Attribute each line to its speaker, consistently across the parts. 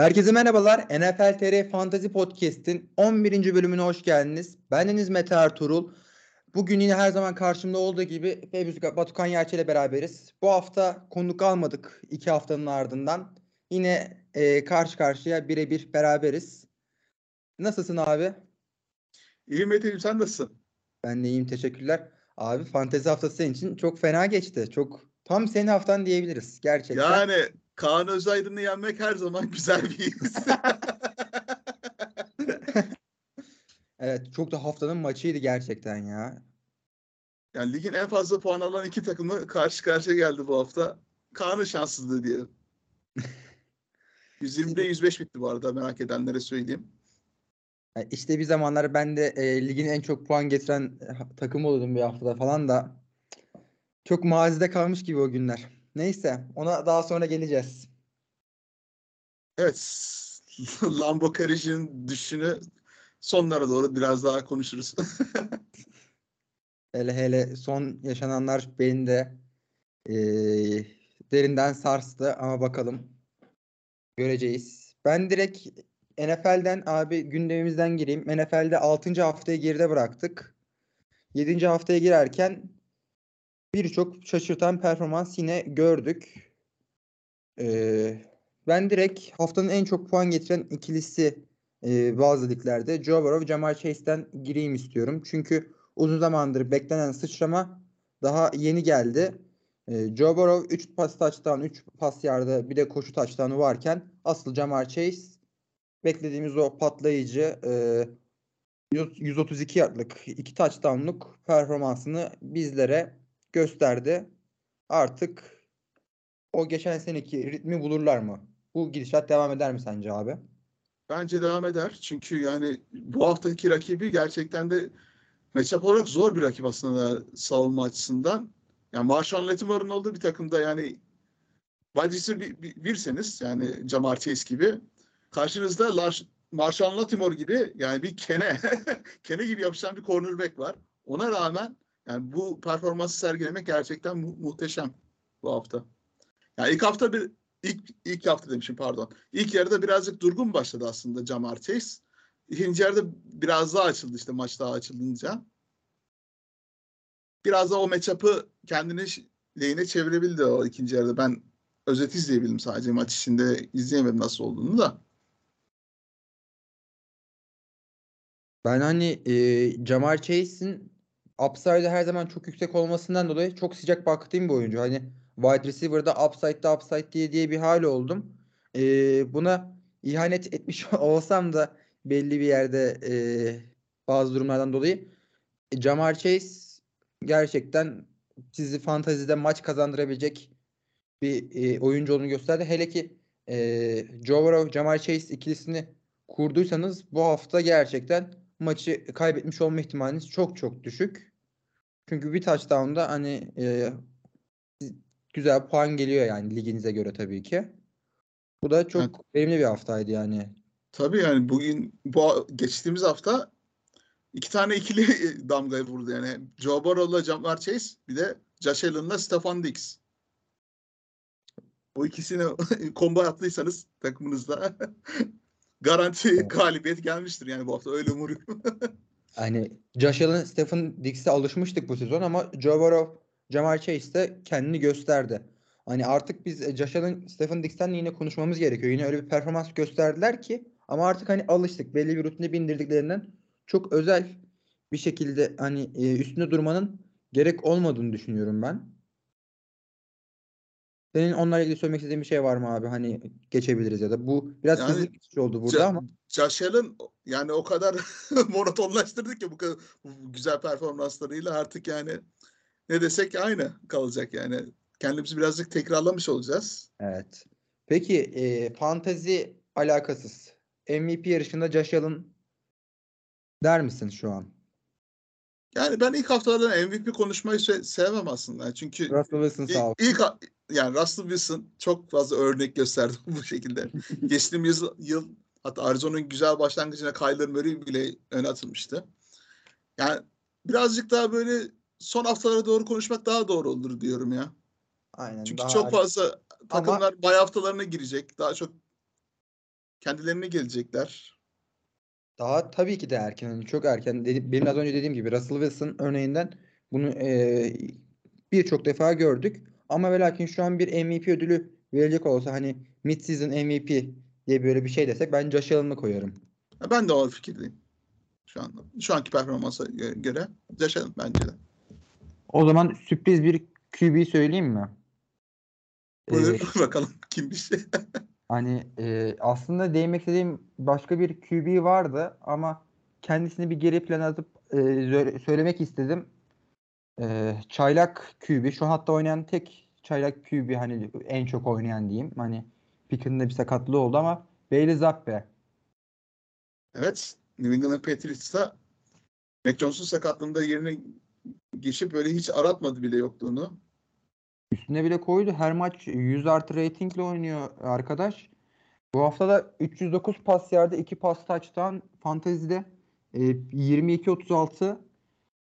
Speaker 1: Herkese merhabalar. NFL TR Fantasy Podcast'in 11. bölümüne hoş geldiniz. Bendeniz Mete Ertuğrul. Bugün yine her zaman karşımda olduğu gibi Fevzi Batukan Yerçe ile beraberiz. Bu hafta konuk almadık iki haftanın ardından. Yine e, karşı karşıya birebir beraberiz. Nasılsın abi?
Speaker 2: İyiyim Mete'ciğim sen nasılsın?
Speaker 1: Ben de iyiyim teşekkürler. Abi fantezi haftası senin için çok fena geçti. Çok tam senin haftan diyebiliriz gerçekten.
Speaker 2: Yani Kaan Özaydın'ı yenmek her zaman güzel bir his.
Speaker 1: evet çok da haftanın maçıydı gerçekten ya.
Speaker 2: Yani ligin en fazla puan alan iki takımı karşı karşıya geldi bu hafta. Kaan'ın şanssızlığı diyelim. 120'de 105 bitti bu arada merak edenlere söyleyeyim.
Speaker 1: İşte bir zamanlar ben de e, ligin en çok puan getiren takım oluyordum bir haftada falan da çok mazide kalmış gibi o günler. Neyse ona daha sonra geleceğiz.
Speaker 2: Evet. Lambo Carriage'in düşünü sonlara doğru biraz daha konuşuruz.
Speaker 1: hele hele son yaşananlar beni de e, derinden sarstı ama bakalım göreceğiz. Ben direkt NFL'den abi gündemimizden gireyim. NFL'de 6. haftayı geride bıraktık. 7. haftaya girerken birçok şaşırtan performans yine gördük. Ee, ben direkt haftanın en çok puan getiren ikilisi e, bazı liglerde Joe Burrow, Jamar Chase'den gireyim istiyorum. Çünkü uzun zamandır beklenen sıçrama daha yeni geldi. E, Joe Burrow 3 pas touchdown, 3 pas yardı, bir de koşu touchdown'u varken asıl Jamar Chase beklediğimiz o patlayıcı e, 132 yardlık, 2 touchdown'luk performansını bizlere gösterdi. Artık o geçen seneki ritmi bulurlar mı? Bu gidişat devam eder mi sence abi?
Speaker 2: Bence devam eder. Çünkü yani bu haftaki rakibi gerçekten de matchup olarak zor bir rakip aslında savunma açısından. Yani Marshall Lattimore'un olduğu bir takımda yani wide bir, bir, birseniz yani Jamar Chase gibi karşınızda Lars, Marshall Latimore gibi yani bir kene kene gibi yapışan bir cornerback var. Ona rağmen yani bu performansı sergilemek gerçekten mu- muhteşem bu hafta. Yani ilk hafta bir ilk ilk hafta demişim pardon. İlk yarıda birazcık durgun başladı aslında Jamar Chase. İkinci yarıda biraz daha açıldı işte maç daha açılınca. Biraz da o matchup'ı kendini lehine çevirebildi o ikinci yarıda. Ben özet izleyebildim sadece maç içinde izleyemedim nasıl olduğunu da.
Speaker 1: Ben hani e, Jamar Chase'in upside'ı her zaman çok yüksek olmasından dolayı çok sıcak baktığım bir oyuncu. Hani wide receiver'da upside'da upside diye diye bir hal oldum. Ee, buna ihanet etmiş olsam da belli bir yerde e, bazı durumlardan dolayı e, Jamar Chase gerçekten sizi fantazide maç kazandırabilecek bir e, oyuncu olduğunu gösterdi. Hele ki e, Joe Burrow, Jamar Chase ikilisini kurduysanız bu hafta gerçekten maçı kaybetmiş olma ihtimaliniz çok çok düşük. Çünkü bir touchdown'da hani e, güzel puan geliyor yani liginize göre tabii ki. Bu da çok evet. verimli bir haftaydı yani.
Speaker 2: Tabii yani bugün bu geçtiğimiz hafta iki tane ikili damgayı vurdu yani. Joe Burrow'la Jamar Chase bir de Josh Allen'la Stefan Diggs. Bu ikisini combo attıysanız takımınızda garanti galibiyet gelmiştir yani bu hafta öyle umuyorum.
Speaker 1: Hani Josh Allen, Stephen Diggs'e alışmıştık bu sezon ama Joe Burrow, Jamar Chase de kendini gösterdi. Hani artık biz e, Josh Allen, Stephen Diggs'ten yine konuşmamız gerekiyor. Yine öyle bir performans gösterdiler ki ama artık hani alıştık. Belli bir rutine bindirdiklerinden çok özel bir şekilde hani e, üstünde durmanın gerek olmadığını düşünüyorum ben. Senin onlarla ilgili söylemek istediğin bir şey var mı abi? Hani geçebiliriz ya da bu biraz yani, hızlı bir şey oldu burada
Speaker 2: Ca-
Speaker 1: ama.
Speaker 2: Allen yani o kadar monotonlaştırdı ki bu, kadar, bu güzel performanslarıyla artık yani ne desek aynı kalacak yani. Kendimizi birazcık tekrarlamış olacağız.
Speaker 1: Evet. Peki e, fantezi alakasız. MVP yarışında Allen der misin şu an?
Speaker 2: Yani ben ilk haftalardan MVP konuşmayı se- sevmem aslında. Çünkü
Speaker 1: Russell Wilson sağ olsun.
Speaker 2: ilk, yani Russell Wilson çok fazla örnek gösterdi bu şekilde. Geçtiğimiz yıl, yıl hatta Arizona'nın güzel başlangıcına Kyler Murray bile öne atılmıştı. Yani birazcık daha böyle son haftalara doğru konuşmak daha doğru olur diyorum ya.
Speaker 1: Aynen.
Speaker 2: Çünkü çok fazla takımlar Ama... bay haftalarına girecek. Daha çok kendilerine gelecekler.
Speaker 1: Daha tabii ki de erken. Hani çok erken. Dedi- Benim az önce dediğim gibi Russell Wilson örneğinden bunu e, birçok defa gördük. Ama ve lakin şu an bir MVP ödülü verecek olsa hani mid-season MVP diye böyle bir şey desek ben Josh Allen'ı koyarım.
Speaker 2: Ya Ben de o fikirdeyim. Şu anda. Şu anki performansa gö- göre yaşadım bence de.
Speaker 1: O zaman sürpriz bir QB söyleyeyim mi?
Speaker 2: Buyur
Speaker 1: Ee,
Speaker 2: bakalım kim bir şey.
Speaker 1: Hani e, aslında değinmek istediğim başka bir QB vardı ama kendisini bir geri plana atıp e, söylemek istedim. E, çaylak QB şu an hatta oynayan tek çaylak QB hani en çok oynayan diyeyim. Hani Pickett'ın da bir sakatlığı oldu ama Bailey Zappi.
Speaker 2: Evet. New England Patriots'ta Mac Jones'un sakatlığında yerine geçip böyle hiç aratmadı bile yokluğunu.
Speaker 1: Üstüne bile koydu. Her maç 100 artı ratingle oynuyor arkadaş. Bu hafta da 309 pas yardı, 2 pas touchdown fantezide e, 22-36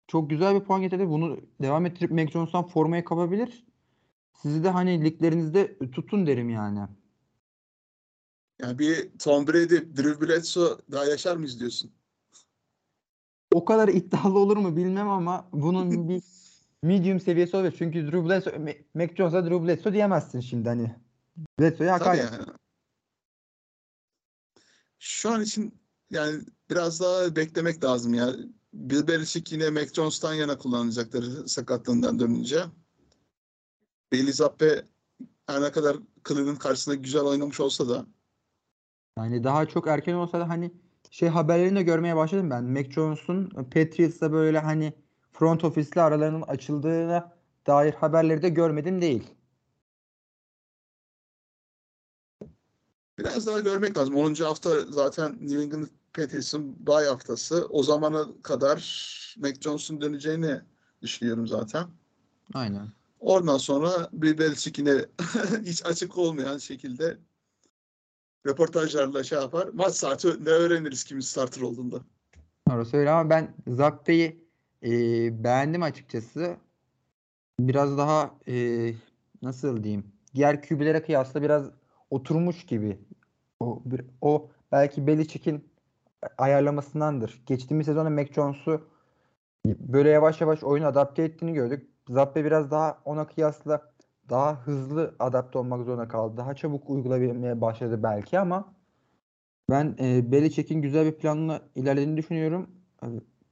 Speaker 1: çok güzel bir puan getirdi. Bunu devam ettirip Mac Jones'tan formayı kapabilir. Sizi de hani liglerinizde tutun derim yani.
Speaker 2: Yani bir Tom Brady, Drew Bledsoe daha yaşar mıyız diyorsun?
Speaker 1: O kadar iddialı olur mu bilmem ama bunun bir medium seviyesi olur. Çünkü Drew Bledsoe, Ma- Mac Jones'a Drew Bledsoe diyemezsin şimdi hani. Bledsoe'ya hakaret.
Speaker 2: yani. Şu an için yani biraz daha beklemek lazım ya. Bill Belichick yine Mac Jones'tan yana kullanacaktır sakatlığından dönünce. Bailey Zappi her ne kadar Cleveland karşısında güzel oynamış olsa da
Speaker 1: Yani daha çok erken olsa da hani şey haberlerini de görmeye başladım ben. Mac Jones'un Patriots'la böyle hani front ofisle aralarının açıldığına dair haberleri de görmedim değil.
Speaker 2: biraz daha görmek lazım. 10. hafta zaten New England Patriots'ın bay haftası. O zamana kadar Mac Jones'un döneceğini düşünüyorum zaten.
Speaker 1: Aynen.
Speaker 2: Oradan sonra Bill Belichick yine hiç açık olmayan şekilde röportajlarla şey yapar. Maç saati ne öğreniriz kimin starter olduğunda.
Speaker 1: Orası öyle ama ben Zappe'yi e, beğendim açıkçası. Biraz daha e, nasıl diyeyim? Diğer QB'lere kıyasla biraz oturmuş gibi. O, bir, o belki Belichick'in ayarlamasındandır. Geçtiğimiz sezonda Mac Jones'u böyle yavaş yavaş oyunu adapte ettiğini gördük. Zappe biraz daha ona kıyasla daha hızlı adapte olmak zorunda kaldı. Daha çabuk uygulayabilmeye başladı belki ama ben e, Belichick'in güzel bir planla ilerlediğini düşünüyorum.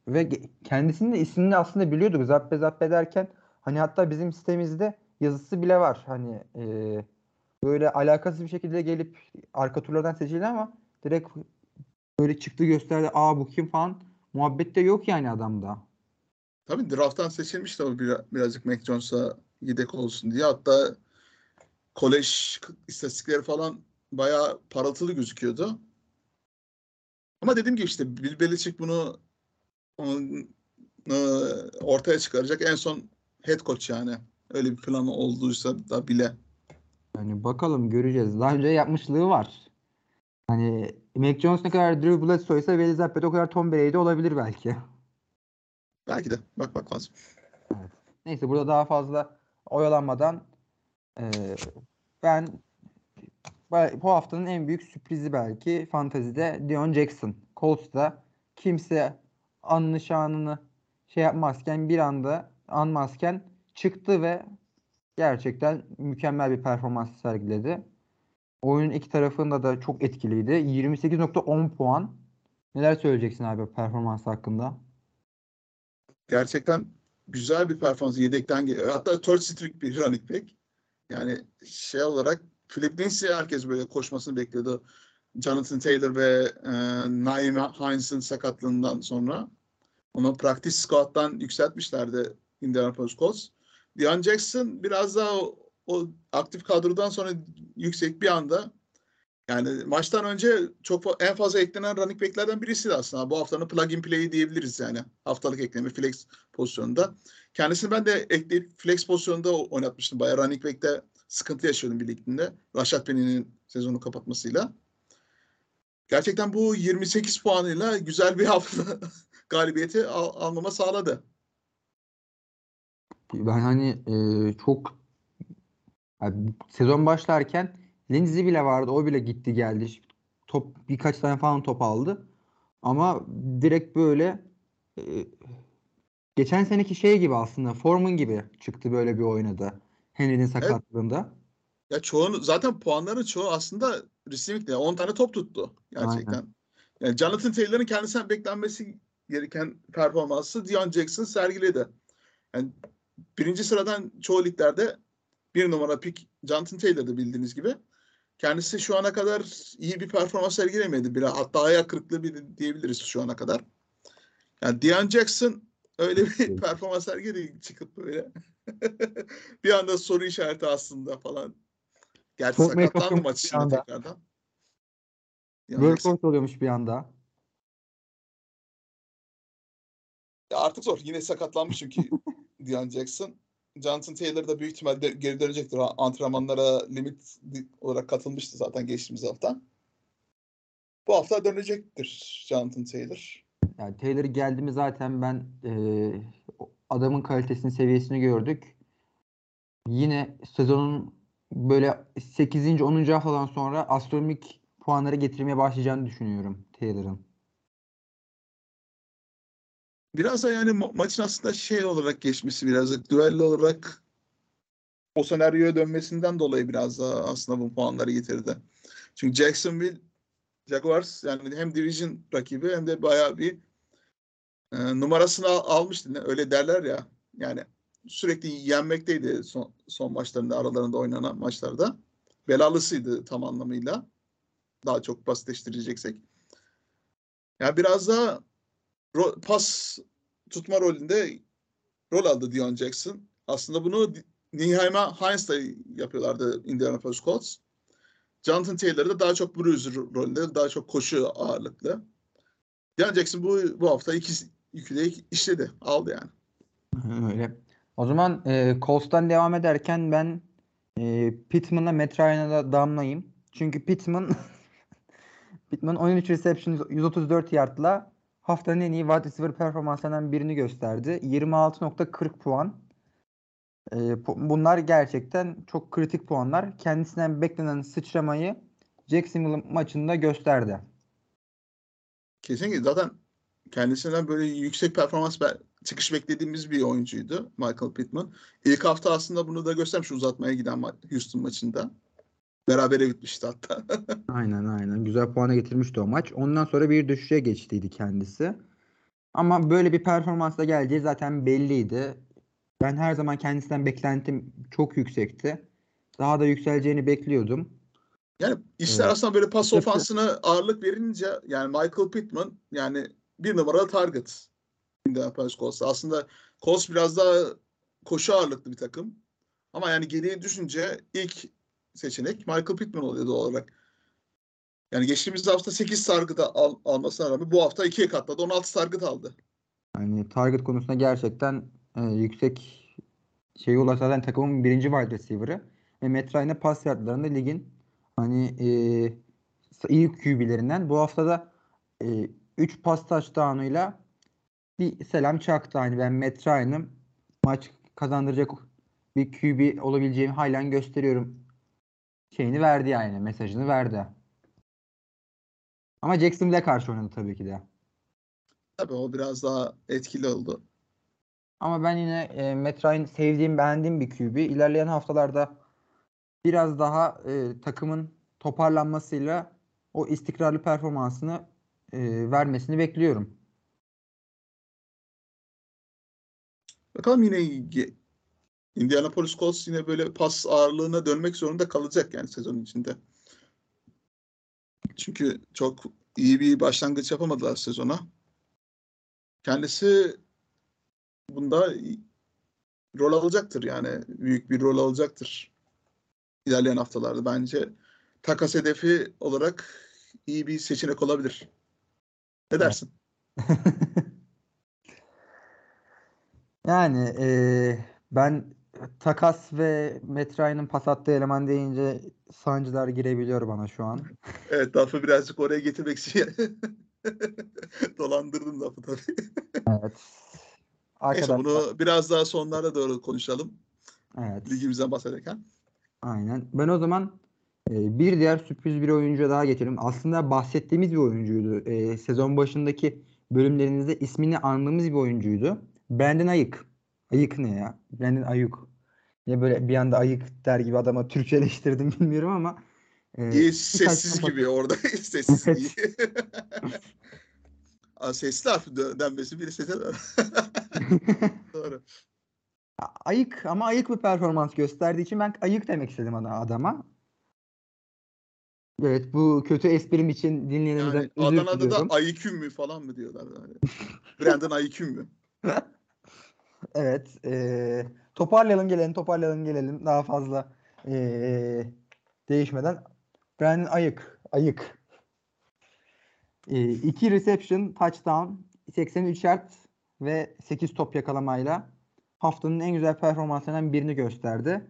Speaker 1: Ve kendisinin de ismini aslında biliyorduk. Zappe Zappe derken hani hatta bizim sitemizde yazısı bile var. Hani e, böyle alakasız bir şekilde gelip arka turlardan seçildi ama direkt böyle çıktı gösterdi. Aa bu kim falan. Muhabbette yok yani adamda.
Speaker 2: Tabii drafttan seçilmişti o bir- birazcık Mac Jones'a yedek olsun diye. Hatta kolej istatistikleri falan bayağı parıltılı gözüküyordu. Ama dediğim gibi işte Bill Belichick bunu ortaya çıkaracak en son head coach yani. Öyle bir planı olduysa da bile.
Speaker 1: Yani bakalım göreceğiz. Daha önce yapmışlığı var. Hani Mac Jones ne kadar Drew Bledsoe ise Zappi de o kadar Tom Brady olabilir belki.
Speaker 2: Belki de. Bak bak lazım.
Speaker 1: Neyse burada daha fazla oyalanmadan eee, ben bu bu haftanın en büyük sürprizi belki fantazide Dion Jackson. Colts'ta kimse anını şey yapmazken bir anda anmazken çıktı ve gerçekten mükemmel bir performans sergiledi. Oyunun iki tarafında da çok etkiliydi. 28.10 puan. Neler söyleyeceksin abi performans hakkında?
Speaker 2: Gerçekten güzel bir performans yedekten geliyor. Hatta third string bir running back. Yani şey olarak Lindsay herkes böyle koşmasını bekliyordu. Jonathan Taylor ve e, Naim Hines'ın sakatlığından sonra. Onu practice squad'dan yükseltmişlerdi Indianapolis Colts. Deion Jackson biraz daha o, o aktif kadrodan sonra yüksek bir anda yani maçtan önce çok en fazla eklenen running back'lerden birisiydi aslında. Bu haftanın plug-in play'i diyebiliriz yani. Haftalık ekleme flex pozisyonunda. Kendisini ben de ekleyip flex pozisyonunda oynatmıştım. Bayağı running back'te sıkıntı yaşıyordum bir liginde. Rashad Penny'nin sezonu kapatmasıyla. Gerçekten bu 28 puanıyla güzel bir hafta galibiyeti al- almama sağladı.
Speaker 1: Ben hani e, çok yani sezon başlarken Lindsay bile vardı. O bile gitti geldi. top birkaç tane falan top aldı. Ama direkt böyle e, geçen seneki şey gibi aslında Foreman gibi çıktı böyle bir oynadı. Henry'nin sakatlığında.
Speaker 2: Ya çoğunu zaten puanların çoğu aslında receiving'de. 10 tane top tuttu gerçekten.
Speaker 1: Aynen.
Speaker 2: Yani Jonathan Taylor'ın kendisinden beklenmesi gereken performansı Dion Jackson sergiledi. Yani birinci sıradan çoğu liglerde bir numara pick Jonathan Taylor'dı bildiğiniz gibi. Kendisi şu ana kadar iyi bir performans sergilemedi. Biraz, hatta ayak kırıklığı bir diyebiliriz şu ana kadar. Yani Dion Jackson öyle bir performans sergiledi çıkıp böyle. bir anda soru işareti aslında falan. Gerçi
Speaker 1: make-up
Speaker 2: sakatlandı maç içinde tekrardan.
Speaker 1: Workout oluyormuş bir anda.
Speaker 2: Ya artık zor. Yine sakatlanmış çünkü Dion Jackson. Jonathan Taylor da büyük ihtimalle geri dönecektir. Antrenmanlara limit olarak katılmıştı zaten geçtiğimiz hafta. Bu hafta dönecektir Jonathan Taylor.
Speaker 1: Yani Taylor geldi mi zaten ben e, adamın kalitesini, seviyesini gördük. Yine sezonun böyle 8. 10. haftadan sonra astronomik puanları getirmeye başlayacağını düşünüyorum Taylor'ın.
Speaker 2: Biraz da yani ma- maçın aslında şey olarak geçmesi biraz da düello olarak o senaryoya dönmesinden dolayı biraz daha aslında bu puanları getirdi. Çünkü Jacksonville Jaguars yani hem division rakibi hem de bayağı bir e, numarasını al- almıştı. Öyle derler ya. Yani sürekli yenmekteydi son, son maçlarında aralarında oynanan maçlarda. Belalısıydı tam anlamıyla. Daha çok basitleştireceksek. Yani biraz daha ro- pas tutma rolünde rol aldı Dion Jackson. Aslında bunu Niheim'a Hines da yapıyorlardı Indianapolis Colts. Jonathan Taylor da daha çok bruiser rolünde, daha çok koşu ağırlıklı. Dion Jackson bu, bu hafta iki, yükü de işledi, aldı yani.
Speaker 1: Öyle. O zaman e, Colts'tan devam ederken ben e, Pittman'la Matt da damlayayım. Çünkü Pittman Pittman 13 reception 134 yardla haftanın en iyi wide receiver performanslarından birini gösterdi. 26.40 puan. E, bunlar gerçekten çok kritik puanlar. Kendisinden beklenen sıçramayı Jacksonville maçında gösterdi.
Speaker 2: Kesinlikle zaten kendisinden böyle yüksek performans be- çıkış beklediğimiz bir oyuncuydu Michael Pittman. İlk hafta aslında bunu da göstermiş uzatmaya giden ma- Houston maçında. Berabere bitmişti hatta.
Speaker 1: Aynen aynen. Güzel puana getirmişti o maç. Ondan sonra bir düşüşe geçtiydi kendisi. Ama böyle bir performansla geleceği zaten belliydi. Ben her zaman kendisinden beklentim çok yüksekti. Daha da yükseleceğini bekliyordum.
Speaker 2: Yani işler
Speaker 1: Evet.
Speaker 2: aslında böyle pas ofansına ağırlık verince yani Michael Pittman yani bir numaralı target Indianapolis Colts'ta. Aslında Colts biraz daha koşu ağırlıklı bir takım. Ama yani geriye düşünce ilk seçenek Michael Pittman oluyor doğal olarak. Yani geçtiğimiz hafta 8 target al, almasına rağmen bu hafta 2'ye katladı. 16 target aldı.
Speaker 1: Yani target konusunda gerçekten e, yüksek şeye ulaşan zaten takımın birinci wide receiver'ı. Ve Matt pas yardlarında ligin hani e, iyi QB'lerinden. Bu hafta da 3 pas touchdown'uyla bir selam çaktı. Hani ben Matt Ryan'ım maç kazandıracak bir QB olabileceğimi halen gösteriyorum şeyini verdi yani mesajını verdi. Ama Jacksonville'e karşı oynadı tabii ki de.
Speaker 2: Tabii o biraz daha etkili oldu.
Speaker 1: Ama ben yine e, Matt Ryan sevdiğim, beğendiğim bir QB. İlerleyen haftalarda biraz daha e, takımın toparlanmasıyla o istikrarlı performansını e, vermesini bekliyorum.
Speaker 2: Bakalım yine Indianapolis Colts yine böyle pas ağırlığına dönmek zorunda kalacak yani sezon içinde. Çünkü çok iyi bir başlangıç yapamadılar sezona. Kendisi bunda rol alacaktır yani büyük bir rol alacaktır ilerleyen haftalarda bence takas hedefi olarak iyi bir seçenek olabilir. Ne dersin?
Speaker 1: Yani e, ben takas ve Matt Ryan'ın pas attığı eleman deyince sancılar girebiliyor bana şu an.
Speaker 2: Evet lafı birazcık oraya getirmek için dolandırdım lafı tabii.
Speaker 1: Evet.
Speaker 2: Neyse
Speaker 1: Arkadaşlar,
Speaker 2: bunu biraz daha sonlara doğru konuşalım.
Speaker 1: evet.
Speaker 2: Ligimizden bahsederken.
Speaker 1: Aynen. Ben o zaman bir diğer sürpriz bir oyuncuya daha geçelim. Aslında bahsettiğimiz bir oyuncuydu. Ee, sezon başındaki bölümlerinizde ismini andığımız bir oyuncuydu. Brandon Ayık. Ayık ne ya? Brandon Ayuk. Ya böyle bir anda ayık der gibi adama Türkçeleştirdim bilmiyorum ama.
Speaker 2: E, iyi sessiz gibi orada sessiz iyi. Sesli harf denmesi bir sese Doğru.
Speaker 1: Ayık ama ayık bir performans gösterdiği için ben ayık demek istedim adama. Evet bu kötü esprim için dinleyenimizden yani özür
Speaker 2: Adana'da diliyorum. da Ayıküm mü falan mı diyorlar. Yani. Brandon Ayıküm mü?
Speaker 1: evet. E, toparlayalım gelelim toparlayalım gelelim. Daha fazla e, değişmeden. Brandon Ayık. Ayık. E, iki reception, touchdown, 83 yard ve 8 top yakalamayla haftanın en güzel performanslarından birini gösterdi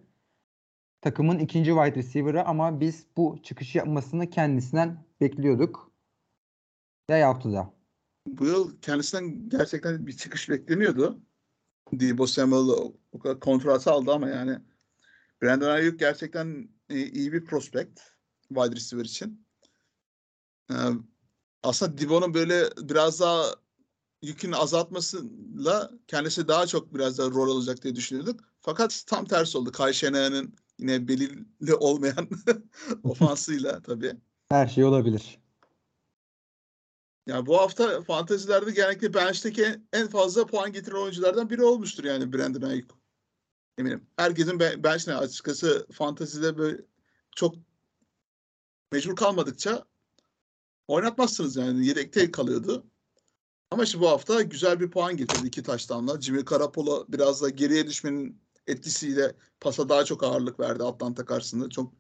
Speaker 1: takımın ikinci wide receiver'ı ama biz bu çıkış yapmasını kendisinden bekliyorduk. Ya yaptı da.
Speaker 2: Bu yıl kendisinden gerçekten bir çıkış bekleniyordu. Debo Samuel o kadar kontratı aldı ama yani Brandon Ayuk gerçekten iyi bir prospect wide receiver için. Ee, aslında Debo'nun böyle biraz daha yükünü azaltmasıyla kendisi daha çok biraz daha rol alacak diye düşünüyorduk. Fakat tam tersi oldu. Kay Shanahan'ın yine belirli olmayan ofansıyla tabii.
Speaker 1: Her şey olabilir.
Speaker 2: Ya bu hafta fantezilerde genellikle bench'teki en fazla puan getiren oyunculardan biri olmuştur yani Brandon Ayuk. Eminim. Herkesin bench'ine açıkçası fantezide böyle çok mecbur kalmadıkça oynatmazsınız yani. Yedekte kalıyordu. Ama işte bu hafta güzel bir puan getirdi iki taştanla. Jimmy Garoppolo biraz da geriye düşmenin etkisiyle pasa daha çok ağırlık verdi Atlanta karşısında. Çok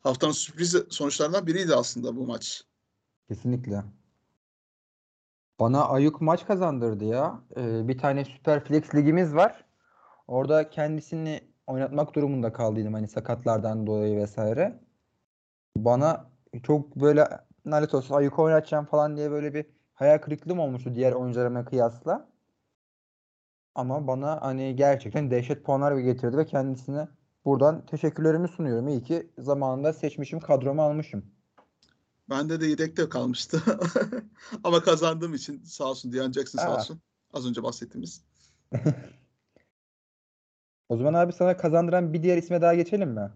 Speaker 2: haftanın sürpriz sonuçlarından biriydi aslında bu maç.
Speaker 1: Kesinlikle. Bana Ayuk maç kazandırdı ya. Ee, bir tane Süper Flex ligimiz var. Orada kendisini oynatmak durumunda kaldıydım hani sakatlardan dolayı vesaire. Bana çok böyle lanet olsun Ayuk oynatacağım falan diye böyle bir hayal kırıklığım olmuştu diğer oyuncularıma kıyasla. Ama bana hani gerçekten dehşet puanlar getirdi ve kendisine buradan teşekkürlerimi sunuyorum. İyi ki zamanında seçmişim, kadroma almışım.
Speaker 2: Bende de yedekte kalmıştı. Ama kazandığım için sağ olsun Diyan Jackson sağ olsun. Az önce bahsettiğimiz.
Speaker 1: o zaman abi sana kazandıran bir diğer isme daha geçelim mi?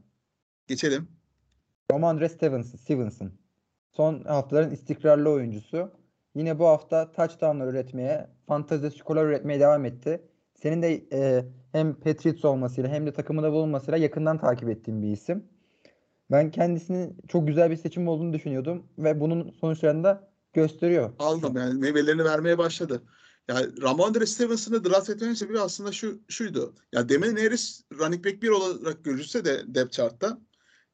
Speaker 2: Geçelim.
Speaker 1: Romandre Stevenson. Stevenson. Son haftaların istikrarlı oyuncusu. Yine bu hafta touchdownlar üretmeye, fantezi skorlar üretmeye devam etti. Senin de e, hem Patriots olmasıyla hem de takımında bulunmasıyla yakından takip ettiğim bir isim. Ben kendisinin çok güzel bir seçim olduğunu düşünüyordum ve bunun sonuçlarını da gösteriyor.
Speaker 2: Aldım yani meyvelerini vermeye başladı. Yani Ramondre Stevenson'ı draft etmenin sebebi aslında şu şuydu. Ya Demin Harris running back bir olarak görülse de depth chart'ta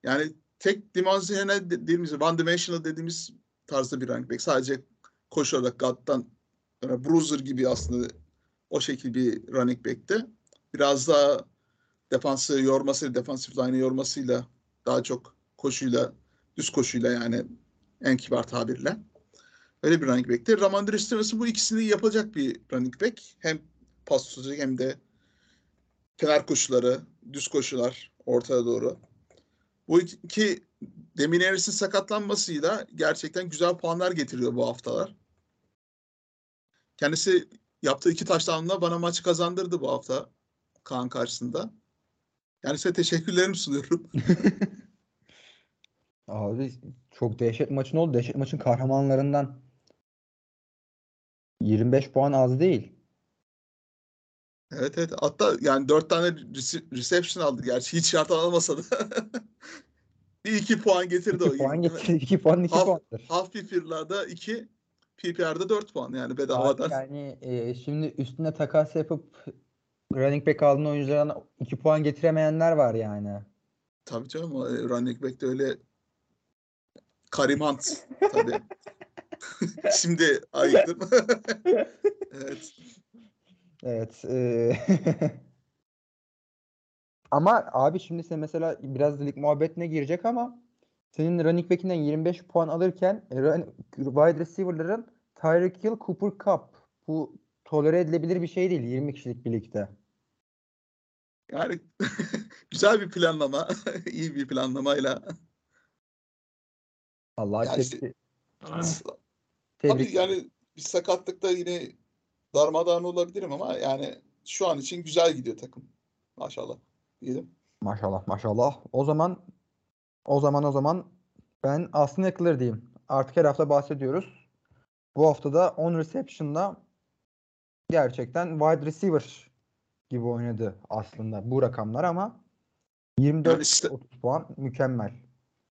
Speaker 2: yani tek dimensionel dediğimiz one dimensional dediğimiz tarzda bir running back. Sadece koşarak God'dan yani bruiser gibi aslında o şekilde bir running back'te. Biraz daha defansı yormasıyla, defansif line'ı yormasıyla daha çok koşuyla, düz koşuyla yani en kibar tabirle. Öyle bir running back'te. Ramondre Stevenson bu ikisini yapacak bir running back. Hem pas tutacak hem de kenar koşuları, düz koşular ortaya doğru. Bu iki Demin Harris'in sakatlanmasıyla gerçekten güzel puanlar getiriyor bu haftalar. Kendisi yaptığı iki taştanla bana maçı kazandırdı bu hafta Kaan karşısında. Yani size teşekkürlerimi sunuyorum.
Speaker 1: Abi çok dehşet maçın oldu. Dehşet maçın kahramanlarından 25 puan az değil.
Speaker 2: Evet evet. Hatta yani 4 tane reception aldı gerçi. Hiç şart almasa da. bir 2 puan getirdi
Speaker 1: 2 o. puan getirdi. 2 puan 2 puandır.
Speaker 2: Half PPR'larda 2 PPR'da 4 puan yani bedavadan.
Speaker 1: Yani e, şimdi üstüne takas yapıp running back aldığın oyunculardan 2 puan getiremeyenler var yani.
Speaker 2: Tabii canım o e, running back de öyle Karim Hunt tabii. şimdi ayıktım. evet.
Speaker 1: Evet. E... ama abi şimdi sen mesela biraz lig muhabbetine girecek ama senin running back'inden 25 puan alırken e, wide receiver'ların Tyreek Hill, Cooper Cup bu tolere edilebilir bir şey değil 20 kişilik birlikte.
Speaker 2: Yani güzel bir planlama, iyi bir planlamayla
Speaker 1: Allah
Speaker 2: Yani
Speaker 1: tebrik,
Speaker 2: işte-
Speaker 1: tebrik.
Speaker 2: Tabii yani bir sakatlıkta yine darmadağın olabilirim ama yani şu an için güzel gidiyor takım. Maşallah diyelim.
Speaker 1: Maşallah maşallah. O zaman o zaman o zaman ben Austin Eckler diyeyim. Artık her hafta bahsediyoruz. Bu hafta da 10 reception'da gerçekten wide receiver gibi oynadı aslında bu rakamlar ama 24
Speaker 2: Yani işte-
Speaker 1: 30 puan mükemmel.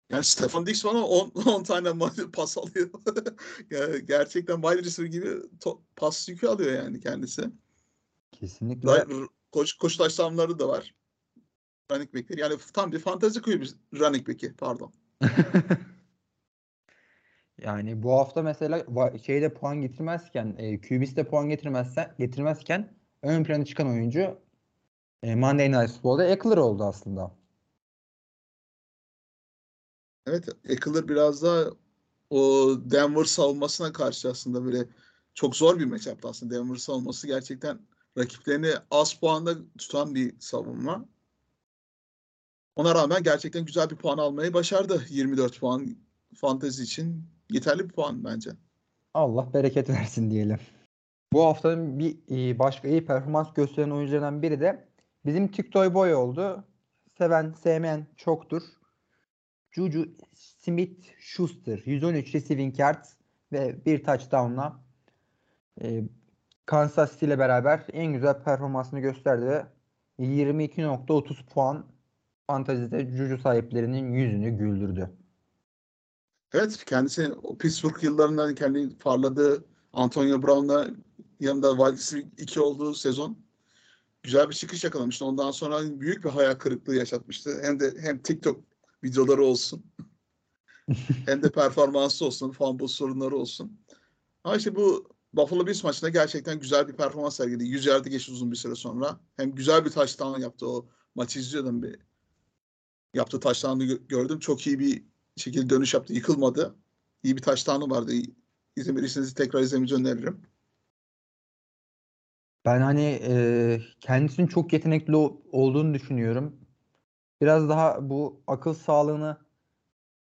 Speaker 2: Yani Stefan Diggs bana 10, 10 tane pas alıyor. Yani gerçekten wide receiver gibi to- pas yükü alıyor yani kendisi.
Speaker 1: Kesinlikle.
Speaker 2: Koş, koş taşlamları da var. Running back'leri. Yani tam bir fantezi kulübü running back'i pardon.
Speaker 1: Yani bu hafta mesela şeyde puan getirmezken, e, QB'de puan getirmezse getirmezken ön plana çıkan oyuncu e, Monday Night Football'da Eckler oldu aslında.
Speaker 2: Evet, Eckler biraz daha o Denver savunmasına karşı aslında böyle çok zor bir matchup aslında. Denver savunması gerçekten rakiplerini az puanda tutan bir savunma. Ona rağmen gerçekten güzel bir puan almayı başardı. 24 puan fantezi için yeterli bir puan bence.
Speaker 1: Allah bereket versin diyelim. Bu haftanın bir e, başka iyi performans gösteren oyuncularından biri de bizim TikTok boy oldu. Seven, sevmeyen çoktur. Juju Smith-Schuster 113 receiving yards ve bir touchdown'la e, Kansas City ile beraber en güzel performansını gösterdi ve 22.30 puan fantazide Juju sahiplerinin yüzünü güldürdü.
Speaker 2: Evet, kendisi o Pittsburgh yıllarından kendi parladığı Antonio Brown'la yanında receiver 2 olduğu sezon güzel bir çıkış yakalamıştı. Ondan sonra büyük bir hayal kırıklığı yaşatmıştı. Hem de hem TikTok videoları olsun hem de performansı olsun, fumble sorunları olsun. Ama işte bu Buffalo Bills maçında gerçekten güzel bir performans sergiledi. 100 yardı geçti uzun bir süre sonra. Hem güzel bir touchdown yaptı o maçı izliyordum bir. Yaptığı gö- gördüm. Çok iyi bir şekilde dönüş yaptı. Yıkılmadı. İyi bir touchdown'ı vardı. İzlemediyseniz tekrar izlemenizi öneririm.
Speaker 1: Ben hani e, kendisinin çok yetenekli olduğunu düşünüyorum. Biraz daha bu akıl sağlığını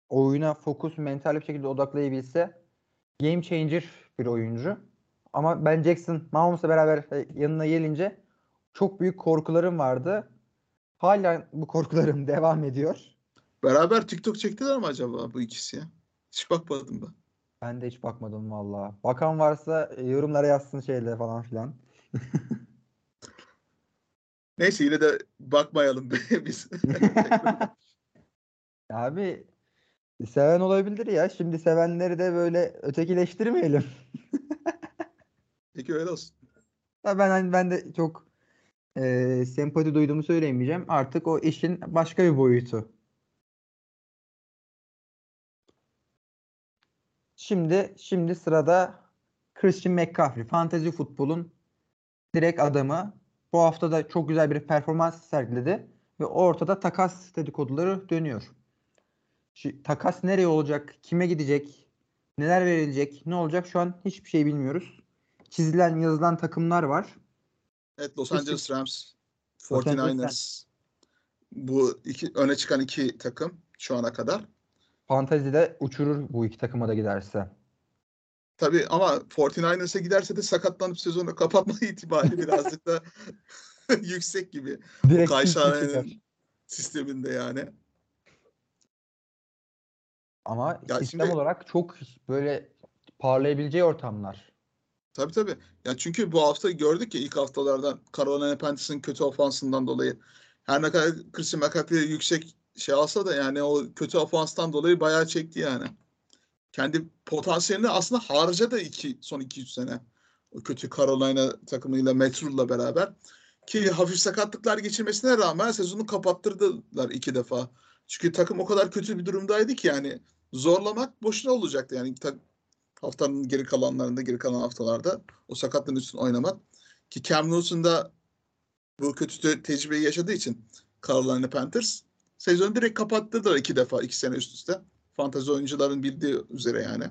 Speaker 1: oyuna fokus, mental bir şekilde odaklayabilse game changer bir oyuncu. Ama ben Jackson Mahomes'la beraber e, yanına gelince çok büyük korkularım vardı. Hala bu korkularım devam ediyor.
Speaker 2: Beraber TikTok çektiler mi acaba bu ikisi ya? Hiç bakmadım ben.
Speaker 1: Ben de hiç bakmadım valla. Bakan varsa e, yorumlara yazsın şeyle falan filan.
Speaker 2: Neyse yine de bakmayalım biz.
Speaker 1: Abi seven olabilir ya. Şimdi sevenleri de böyle ötekileştirmeyelim.
Speaker 2: Peki öyle olsun.
Speaker 1: Ya ben hani ben de çok e, sempati duyduğumu söyleyemeyeceğim. Artık o işin başka bir boyutu. Şimdi şimdi sırada Christian McCaffrey. Fantasy futbolun direkt adamı. Bu hafta da çok güzel bir performans sergiledi ve ortada takas dedikoduları dönüyor. Şu, takas nereye olacak? Kime gidecek? Neler verilecek? Ne olacak? Şu an hiçbir şey bilmiyoruz. Çizilen yazılan takımlar var.
Speaker 2: Evet Los. Angeles Rams,
Speaker 1: Los Angeles
Speaker 2: 49ers bu iki öne çıkan iki takım şu ana kadar.
Speaker 1: Fantezide uçurur bu iki takıma da giderse.
Speaker 2: Tabii ama 49ers'e giderse de sakatlanıp sezonu kapatma ihtimali birazcık da yüksek gibi.
Speaker 1: Direkt
Speaker 2: Kay sisteminde yani.
Speaker 1: Ama
Speaker 2: Ya
Speaker 1: sistem
Speaker 2: şimdi-
Speaker 1: olarak çok böyle parlayabileceği ortamlar.
Speaker 2: Tabii tabii. Ya çünkü bu hafta gördük ya ilk haftalardan Carolina Panthers'ın kötü ofansından dolayı. Her ne kadar Christian McCaffrey yüksek şey alsa da yani o kötü ofanstan dolayı bayağı çekti yani. Kendi potansiyelini aslında harcadı iki, son 2-3 sene. O kötü Carolina takımıyla Metrul'la beraber. Ki hafif sakatlıklar geçirmesine rağmen sezonu kapattırdılar iki defa. Çünkü takım o kadar kötü bir durumdaydı ki yani zorlamak boşuna olacaktı. Yani haftanın geri kalanlarında, geri kalan haftalarda o sakatlığın üstüne oynamak. Ki Cam Newton da bu kötü te- tecrübeyi yaşadığı için Carolina Panthers sezonu direkt kapattırdılar iki defa, iki sene üst üste. Fantezi oyuncuların bildiği üzere yani.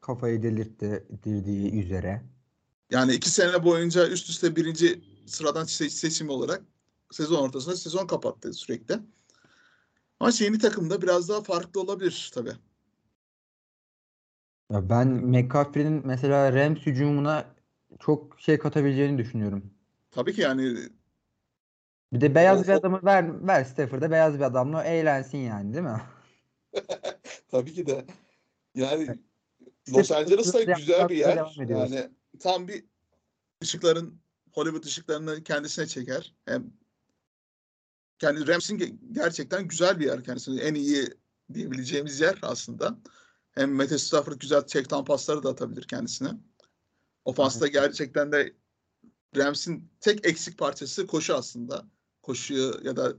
Speaker 1: Kafayı delirtti dirdiği üzere.
Speaker 2: Yani iki sene boyunca üst üste birinci sıradan se- seçim olarak sezon ortasında sezon kapattı sürekli. Ama yeni takımda biraz daha farklı olabilir tabii.
Speaker 1: Ya ben McCaffrey'nin mesela Rams hücumuna çok şey katabileceğini düşünüyorum.
Speaker 2: Tabii ki yani
Speaker 1: Bir de beyaz o, bir adamı ver, ver Stafford'a beyaz bir adamla eğlensin yani değil mi?
Speaker 2: Tabii ki de. Yani Los Angeles da güzel bir yer. Yani tam bir ışıkların Hollywood ışıklarını kendisine çeker. Hem yani Rams'in gerçekten güzel bir yer kendisi. En iyi diyebileceğimiz yer aslında. Hem Matthew Stafford güzel down pasları da atabilir kendisine. Ofansta gerçekten de Rams'in tek eksik parçası koşu aslında. Koşuyu ya da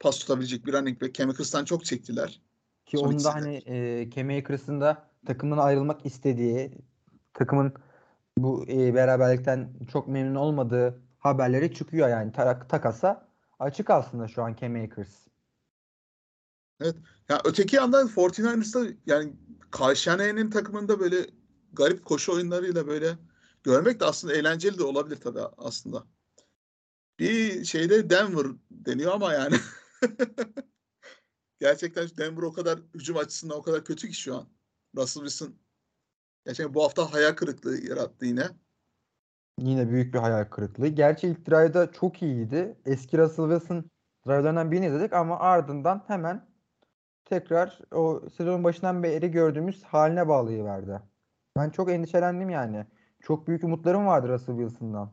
Speaker 2: pas tutabilecek bir running back. Cam çok çektiler.
Speaker 1: Ki Son onda hani e, Cam Akers da takımdan ayrılmak istediği, takımın bu e, beraberlikten çok memnun olmadığı haberleri çıkıyor yani tak, takasa açık aslında şu an Cam Akers.
Speaker 2: Evet. Ya öteki yandan 49ers'da yani Kyle takımında böyle garip koşu oyunlarıyla böyle görmek de aslında eğlenceli de olabilir tabii aslında. Bir şeyde Denver deniyor ama yani gerçekten Denver o kadar hücum açısından o kadar kötü ki şu an. Russell Wilson gerçekten bu hafta hayal kırıklığı yarattı yine.
Speaker 1: Yine büyük bir hayal kırıklığı. Gerçi ilk drive'da çok iyiydi. Eski Russell Wilson drive'larından birini izledik ama ardından hemen tekrar o sezonun başından beri gördüğümüz haline bağlayıverdi. Ben çok endişelendim yani. Çok büyük umutlarım vardı Russell Wilson'dan.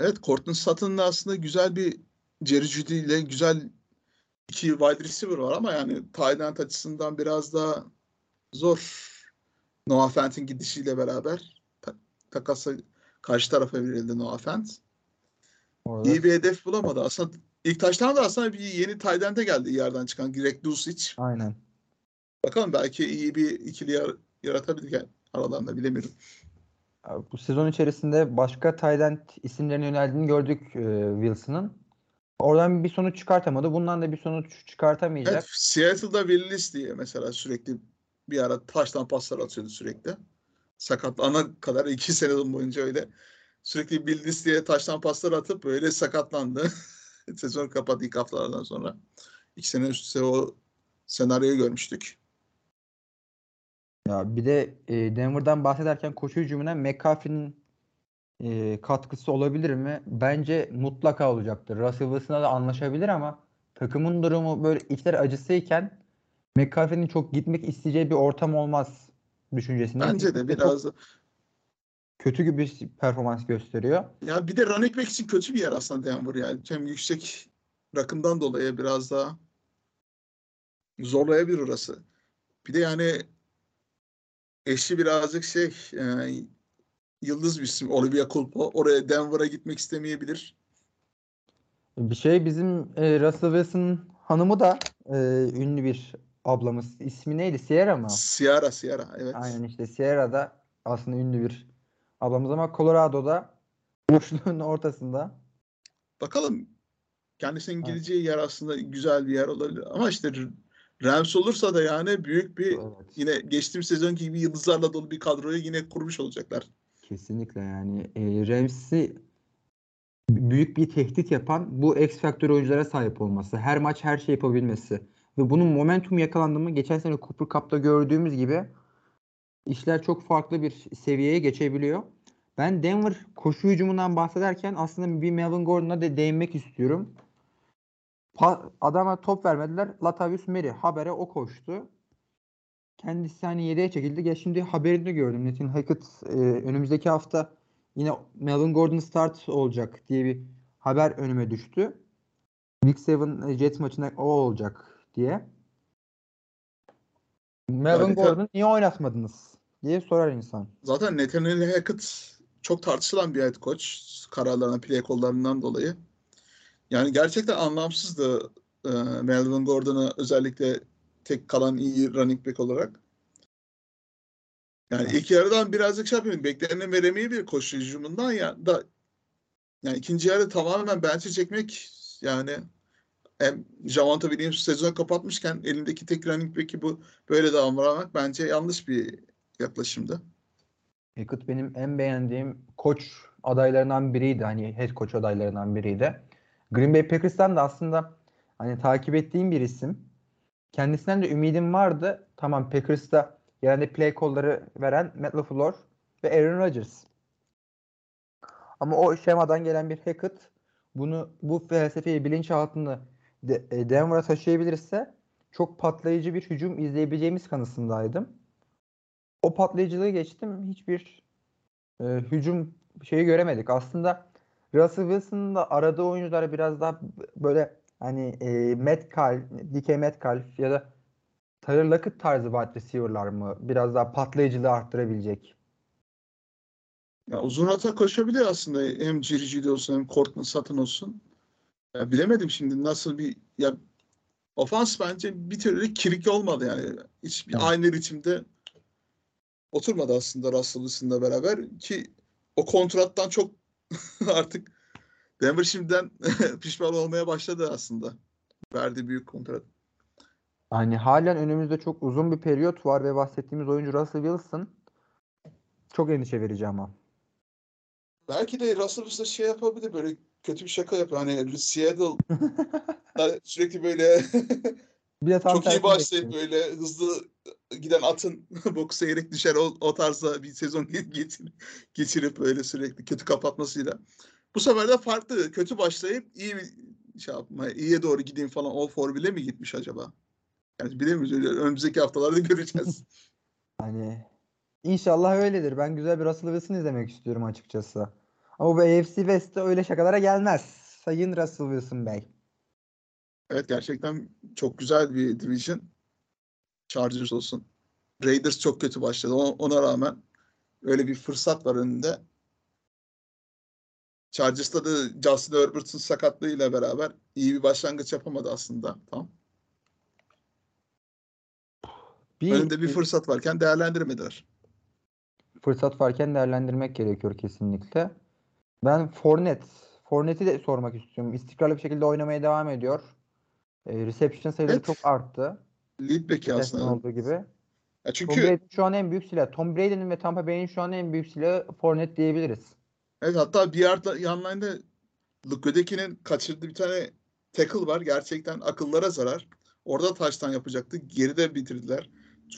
Speaker 2: Evet Courtland Sutton'ın aslında güzel bir Jerry Judy ile güzel iki wide receiver var ama yani end açısından biraz daha zor. Noah Fant'in gidişiyle beraber ta- takasa karşı tarafa verildi Noah Fant. Orada... İyi bir hedef bulamadı. Aslında ilk taştan da aslında bir yeni Tayden'de geldi yerden çıkan Greg Dulcich.
Speaker 1: Aynen.
Speaker 2: Bakalım belki iyi bir ikili yar- yaratabilir yani aralarında bilemiyorum.
Speaker 1: Bu sezon içerisinde başka Tayland isimlerine yöneldiğini gördük e, Wilson'ın. Oradan bir sonuç çıkartamadı. Bundan da bir sonuç çıkartamayacak. Evet,
Speaker 2: Seattle'da Willis diye mesela sürekli bir ara taştan paslar atıyordu sürekli. Sakatlanana kadar iki sene boyunca öyle sürekli Willis diye taştan paslar atıp böyle sakatlandı. Sezon kapattı ilk haftalardan sonra. İki sene üst üste o senaryoyu görmüştük.
Speaker 1: Ya bir de e, Denver'dan bahsederken koşu hücumuna McCaffrey'nin e, katkısı olabilir mi? Bence mutlaka olacaktır. Russell Wilson'la da anlaşabilir ama takımın durumu böyle içler acısıyken McCaffrey'nin çok gitmek isteyeceği bir ortam olmaz düşüncesinde.
Speaker 2: Bence de biraz da
Speaker 1: kötü gibi bir performans gösteriyor.
Speaker 2: Ya bir de running back için kötü bir yer aslında Denver yani. Hem yüksek rakımdan dolayı biraz daha zorlayabilir orası. Bir de yani eşi birazcık şey e, yıldız bir isim Olivia Culpo. Oraya Denver'a gitmek istemeyebilir.
Speaker 1: Bir şey bizim e, Russell Wilson hanımı da e, ünlü bir ablamız. İsmi neydi? Sierra mı?
Speaker 2: Sierra, Sierra evet.
Speaker 1: Aynen işte Sierra da aslında ünlü bir ablamız ama Colorado'da boşluğun ortasında.
Speaker 2: Bakalım kendisinin gideceği yer aslında güzel bir yer olabilir. Ama işte Rams olursa da yani büyük bir evet. yine geçtiğimiz sezonki gibi yıldızlarla dolu bir kadroyu yine kurmuş olacaklar.
Speaker 1: Kesinlikle yani e, Rams'i büyük bir tehdit yapan bu X faktör oyunculara sahip olması. Her maç her şey yapabilmesi. Ve bunun momentum yakalandı mı geçen sene Cooper Cup'ta gördüğümüz gibi işler çok farklı bir seviyeye geçebiliyor. Ben Denver koşu hücumundan bahsederken aslında bir Melvin Gordon'a da değinmek istiyorum. Pa- adama top vermediler. Latavius Murray habere o koştu. Kendisi hani yedeğe çekildi. Ya şimdi haberini gördüm. Netin Hackett e, önümüzdeki hafta yine Melvin Gordon start olacak diye bir haber önüme düştü. Week 7 Jets maçında o olacak diye. Melvin yani, Gordon niye oynatmadınız diye sorar insan.
Speaker 2: Zaten Nathaniel Hackett çok tartışılan bir head coach kararlarına, play kollarından dolayı. Yani gerçekten anlamsızdı e, Melvin Gordon'a özellikle tek kalan iyi running back olarak. Yani ilk yarıdan birazcık şey yapıyorum. Beklenen veremeyebilir koşu hücumundan ya da yani ikinci yarı tamamen bench'e çekmek yani hem Javonta Williams sezonu kapatmışken elindeki tek running back'i bu böyle davranmak bence yanlış bir yaklaşımdı.
Speaker 1: Hackett benim en beğendiğim koç adaylarından biriydi. Hani head coach adaylarından biriydi. Green Bay Packers'tan da aslında hani takip ettiğim bir isim. Kendisinden de ümidim vardı. Tamam Packers'ta Genelde play call'ları veren Matt LaFleur ve Aaron Rodgers. Ama o şemadan gelen bir Hackett bunu bu felsefeyi bilinçaltını de, e, Denver'a taşıyabilirse çok patlayıcı bir hücum izleyebileceğimiz kanısındaydım. O patlayıcılığı geçtim. Hiçbir e, hücum şeyi göremedik. Aslında Russell Wilson'ın da aradığı oyuncular biraz daha böyle hani e, Metcalf, DK Metcalf ya da Tyler Lockett tarzı wide receiver'lar mı? Biraz daha patlayıcılığı arttırabilecek.
Speaker 2: Ya uzun hata koşabilir aslında. Hem Cirici'de olsun hem Cortland Sutton olsun. Ya bilemedim şimdi nasıl bir ya ofans bence bir türlü kirik olmadı yani. Hiçbir
Speaker 1: Evet.
Speaker 2: aynı ritimde oturmadı aslında Russell Wilson'la beraber ki o kontrattan çok artık Denver şimdiden pişman olmaya başladı aslında. Verdiği büyük kontrat.
Speaker 1: Hani halen önümüzde çok uzun bir periyot var ve bahsettiğimiz oyuncu Russell Wilson çok endişe verici ama.
Speaker 2: Belki de Russell Wilson şey yapabilir böyle kötü bir şaka yapıyor. Hani Seattle sürekli böyle
Speaker 1: Bir de tam
Speaker 2: çok iyi başlayıp böyle hızlı giden atın boku seyrek düşer o, o tarzda bir sezon geçirip, geçirip böyle sürekli kötü kapatmasıyla. Bu sefer de farklı. Kötü başlayıp iyi bir şey yapma, iyiye doğru gideyim falan o formüle mi gitmiş acaba? Yani bilemiyoruz. Öyle Önümüzdeki haftalarda göreceğiz.
Speaker 1: Hani inşallah öyledir. Ben güzel bir Russell Wilson izlemek istiyorum açıkçası. Ama bu AFC West'te öyle şakalara gelmez. Sayın Russell Wilson Bey.
Speaker 2: evet gerçekten çok güzel bir division. Chargers olsun. Raiders çok kötü başladı. Ona rağmen öyle bir fırsat var önünde. Chargers'ta da Justin Herbert'ın sakatlığıyla beraber iyi bir başlangıç yapamadı aslında. Tam.
Speaker 1: Bir,
Speaker 2: Önünde bir fırsat varken değerlendiremediler.
Speaker 1: fırsat varken değerlendirmek gerekiyor kesinlikle. Ben Fournette. Fournette'i de sormak istiyorum. İstikrarlı bir şekilde oynamaya devam ediyor. E, reception sayıları
Speaker 2: Evet.
Speaker 1: çok arttı.
Speaker 2: Lead back'i aslında.
Speaker 1: olduğu gibi.
Speaker 2: Ya
Speaker 1: Tom
Speaker 2: çünkü
Speaker 1: Brady şu an en büyük silah. Tom Brady'nin ve Tampa Bay'in şu an en büyük silahı Fournette diyebiliriz.
Speaker 2: evet, hatta bir yerde yanlarında Luke Godeki'nin kaçırdığı bir tane tackle var. Gerçekten akıllara zarar. Orada taştan yapacaktı. Geride bitirdiler.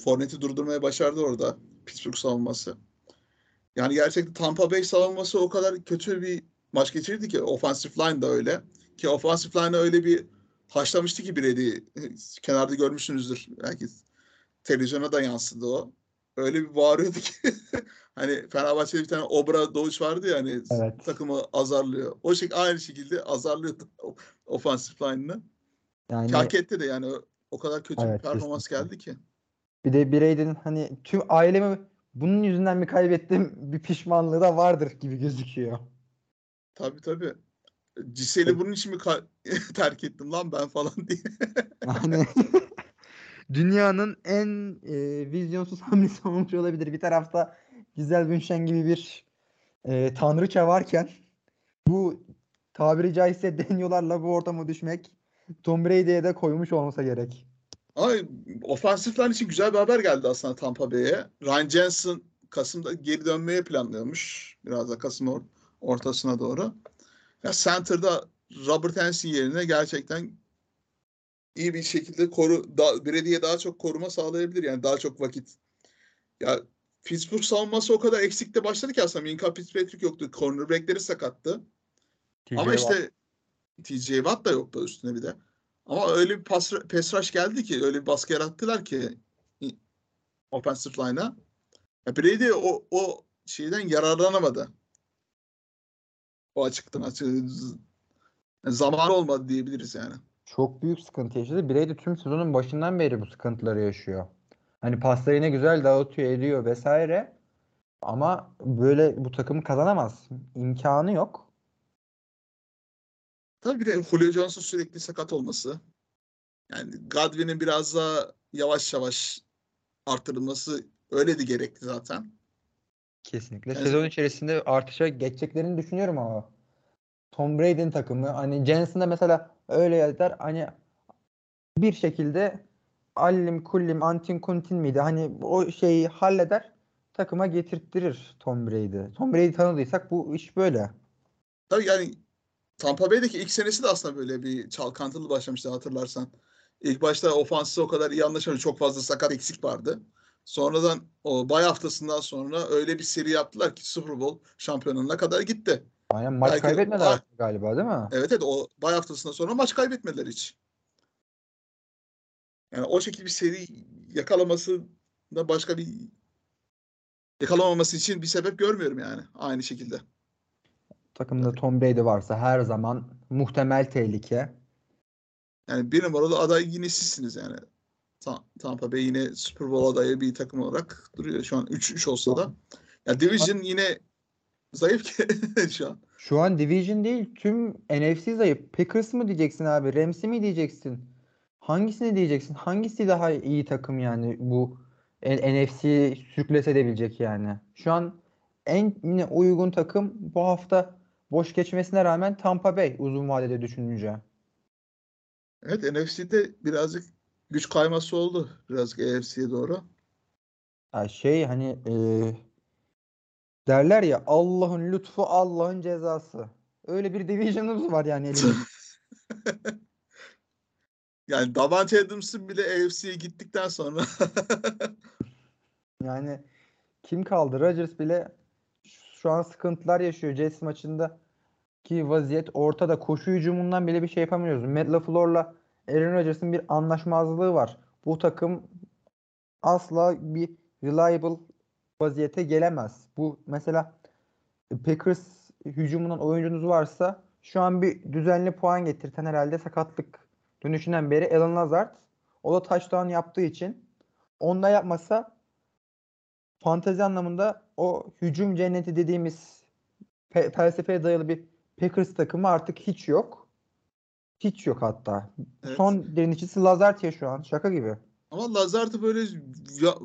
Speaker 2: Fournette'i durdurmaya başardı orada. Pittsburgh savunması. Yani gerçekten Tampa Bay savunması o kadar kötü bir maç geçirdi ki offensive line da öyle. Ki offensive line'ı öyle bir haşlamıştı ki Brady. Kenarda görmüşsünüzdür. Belki televizyona da yansıdı o. Öyle bir bağırıyordu ki hani Fenerbahçe'de bir tane Obra Doğuş vardı ya hani
Speaker 1: Evet.
Speaker 2: takımı azarlıyor. O şekilde aynı şekilde azarlıyordu offensive line'ını.
Speaker 1: Yani
Speaker 2: hak etti de yani o, o kadar kötü
Speaker 1: Evet,
Speaker 2: bir performans
Speaker 1: kesinlikle.
Speaker 2: geldi ki.
Speaker 1: bir de Brady'nin hani tüm ailemi bunun yüzünden mi kaybettim bir pişmanlığı da vardır gibi gözüküyor.
Speaker 2: Tabii tabii. Ciseli bunun için mi terk ettim lan ben falan diye.
Speaker 1: Yani dünyanın en e, vizyonsuz hamlesi olmuş olabilir. Bir tarafta Güzel Bünşen gibi bir e, tanrıça varken bu tabiri caizse deniyorlarla bu ortama düşmek Tom Brady'ye de koymuş olmasa gerek.
Speaker 2: Ay offensive line için güzel bir haber geldi aslında Tampa Bay'e. Ryan Jensen Kasım'da geri dönmeye planlıyormuş. Biraz da Kasım or- ortasına doğru. Ya center'da Robert Hansen yerine gerçekten iyi bir şekilde koru da, Brady'ye daha çok koruma sağlayabilir yani daha çok vakit. Ya Pittsburgh savunması o kadar eksikte başladı ki aslında Minka Fitzpatrick yoktu. Cornerback'leri sakattı. Ama işte TJ Watt da yoktu üstüne bir de. Ama öyle bir pas, pass geldi ki öyle bir baskı yarattılar ki offensive line'a. Brady o, o şeyden yararlanamadı. O açıktan açık. Zaman olmadı diyebiliriz yani.
Speaker 1: çok büyük sıkıntı yaşadı. Brady tüm sezonun başından beri bu sıkıntıları yaşıyor. Hani pasları yine güzel dağıtıyor, ediyor vesaire. Ama böyle bu takımı kazanamaz. İmkanı yok.
Speaker 2: Tabii bir de Julio Jones'un sürekli sakat olması. Yani Godwin'in biraz daha yavaş yavaş artırılması öyle de gerekti zaten.
Speaker 1: Kesinlikle.
Speaker 2: Yani-
Speaker 1: Sezon içerisinde artışa geçeceklerini düşünüyorum ama. Tom Brady'nin takımı hani Jensen'da mesela öyle yazar hani bir şekilde Allim Kullim Antin Kuntin miydi? Hani o şeyi halleder takıma getirttirir Tom Brady. Tom Brady tanıdıysak bu iş böyle.
Speaker 2: Tabii yani Tampa Bay'deki ilk senesi de aslında böyle bir çalkantılı başlamıştı hatırlarsan. İlk başta ofansı o kadar iyi anlaşamıyor. Çok fazla sakat eksik vardı. Sonradan o bay haftasından sonra öyle bir seri yaptılar ki Super Bowl şampiyonluğuna kadar gitti.
Speaker 1: Aynen maç
Speaker 2: Belki-
Speaker 1: kaybetmediler
Speaker 2: Ay-
Speaker 1: galiba değil mi?
Speaker 2: Evet evet o bay haftasından sonra maç kaybetmediler hiç. Yani o şekilde bir seri yakalaması da başka bir yakalamaması için bir sebep görmüyorum yani aynı şekilde.
Speaker 1: Takımda Tom Brady varsa her zaman muhtemel tehlike.
Speaker 2: Yani bir numaralı aday yine sizsiniz yani. Ta- Tampa Bay yine Super Bowl adayı bir takım olarak duruyor. Şu an 3-3 olsa da. Ya Division yine zayıf ki şu an.
Speaker 1: Şu an Division değil tüm NFC zayıf. Packers mı diyeceksin abi? Rams'i mi diyeceksin? Hangisini diyeceksin? Hangisi daha iyi takım yani bu NFC sürklese edebilecek yani? Şu an en yine uygun takım bu hafta boş geçmesine rağmen Tampa Bay uzun vadede düşününce.
Speaker 2: Evet NFC'de birazcık güç kayması oldu. Birazcık AFC'ye doğru.
Speaker 1: Ya şey hani e, derler ya Allah'ın lütfu Allah'ın cezası. Öyle bir division'ımız var yani elimizde.
Speaker 2: Yani Davante Adams'ın bile AFC'ye gittikten sonra
Speaker 1: Yani kim kaldı? Rodgers bile şu an sıkıntılar yaşıyor. Jets maçında ki vaziyet ortada. Koşu hücumundan bile bir şey yapamıyoruz. Matt LaFleur'la Aaron Rodgers'ın bir anlaşmazlığı var. Bu takım asla bir reliable vaziyete gelemez. Bu mesela Packers hücumundan oyuncunuz varsa şu an bir düzenli puan getirten herhalde sakatlık dönüşünden beri Alan Lazard. O da touchdown yaptığı için onda yapmasa fantezi anlamında o hücum cenneti dediğimiz fe- felsefeye dayalı bir Packers takımı artık hiç yok. Hiç yok hatta.
Speaker 2: Evet.
Speaker 1: Son derinlicisi Lazard ya şu an. Şaka gibi.
Speaker 2: ama Lazard'ı böyle